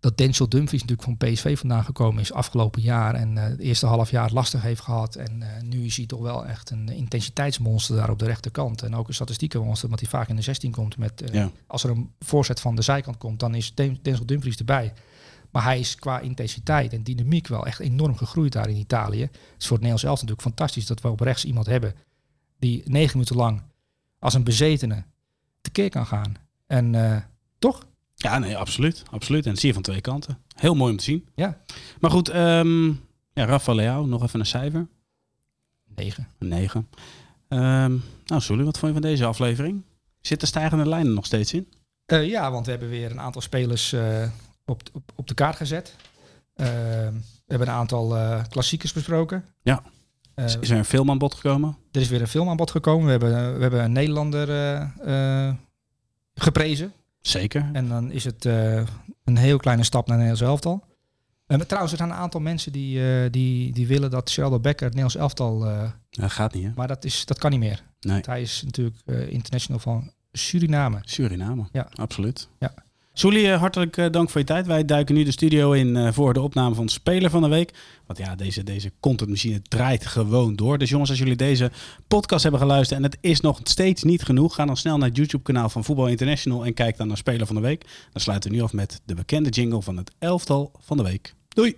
dat Denzel Dumfries natuurlijk van PSV vandaan gekomen is afgelopen jaar. En uh, het eerste half jaar lastig heeft gehad. En uh, nu is hij toch wel echt een intensiteitsmonster daar op de rechterkant. En ook een statistiekenmonster, want hij vaak in de 16 komt. Met, uh, Ja. Als er een voorzet van de zijkant komt, dan is Denzel Dumfries erbij. Maar hij is qua intensiteit en dynamiek wel echt enorm gegroeid daar in Italië. Het is voor het Nederlands zelf natuurlijk fantastisch dat we op rechts iemand hebben die negen minuten lang als een bezetene tekeer kan gaan. En uh, toch? Ja, nee, absoluut. absoluut. En zie je van twee kanten. Heel mooi om te zien. Ja. Maar goed, um, ja, Rafa Leao, nog even een cijfer. 9. Een 9. Um, nou, Sully, wat vond je van deze aflevering? Zit de stijgende lijn er nog steeds in? Uh, ja, want we hebben weer een aantal spelers uh, op, op, op de kaart gezet. Uh, we hebben een aantal uh, klassiekers besproken. Ja. is, is er een film aan bod gekomen? Er is weer een film aan bod gekomen. We hebben, we hebben een Nederlander geprezen. Zeker. En dan is het een heel kleine stap naar Nederlands elftal. Uh, trouwens, er zijn een aantal mensen die, uh, die, die willen dat Sheldon Becker het Nederlands elftal... dat gaat niet, hè? Maar dat, is, dat kan niet meer. Nee. Want hij is natuurlijk uh, international van Suriname. Suriname, ja. absoluut. Ja. Soelie, hartelijk uh, dank voor je tijd. Wij duiken nu de studio in uh, voor de opname van Speler van de Week. Want ja, deze, deze contentmachine draait gewoon door. Dus jongens, als jullie deze podcast hebben geluisterd en het is nog steeds niet genoeg, ga dan snel naar het YouTube-kanaal van Voetbal International en kijk dan naar Speler van de Week. Dan sluiten we nu af met de bekende jingle van het elftal van de week. Doei!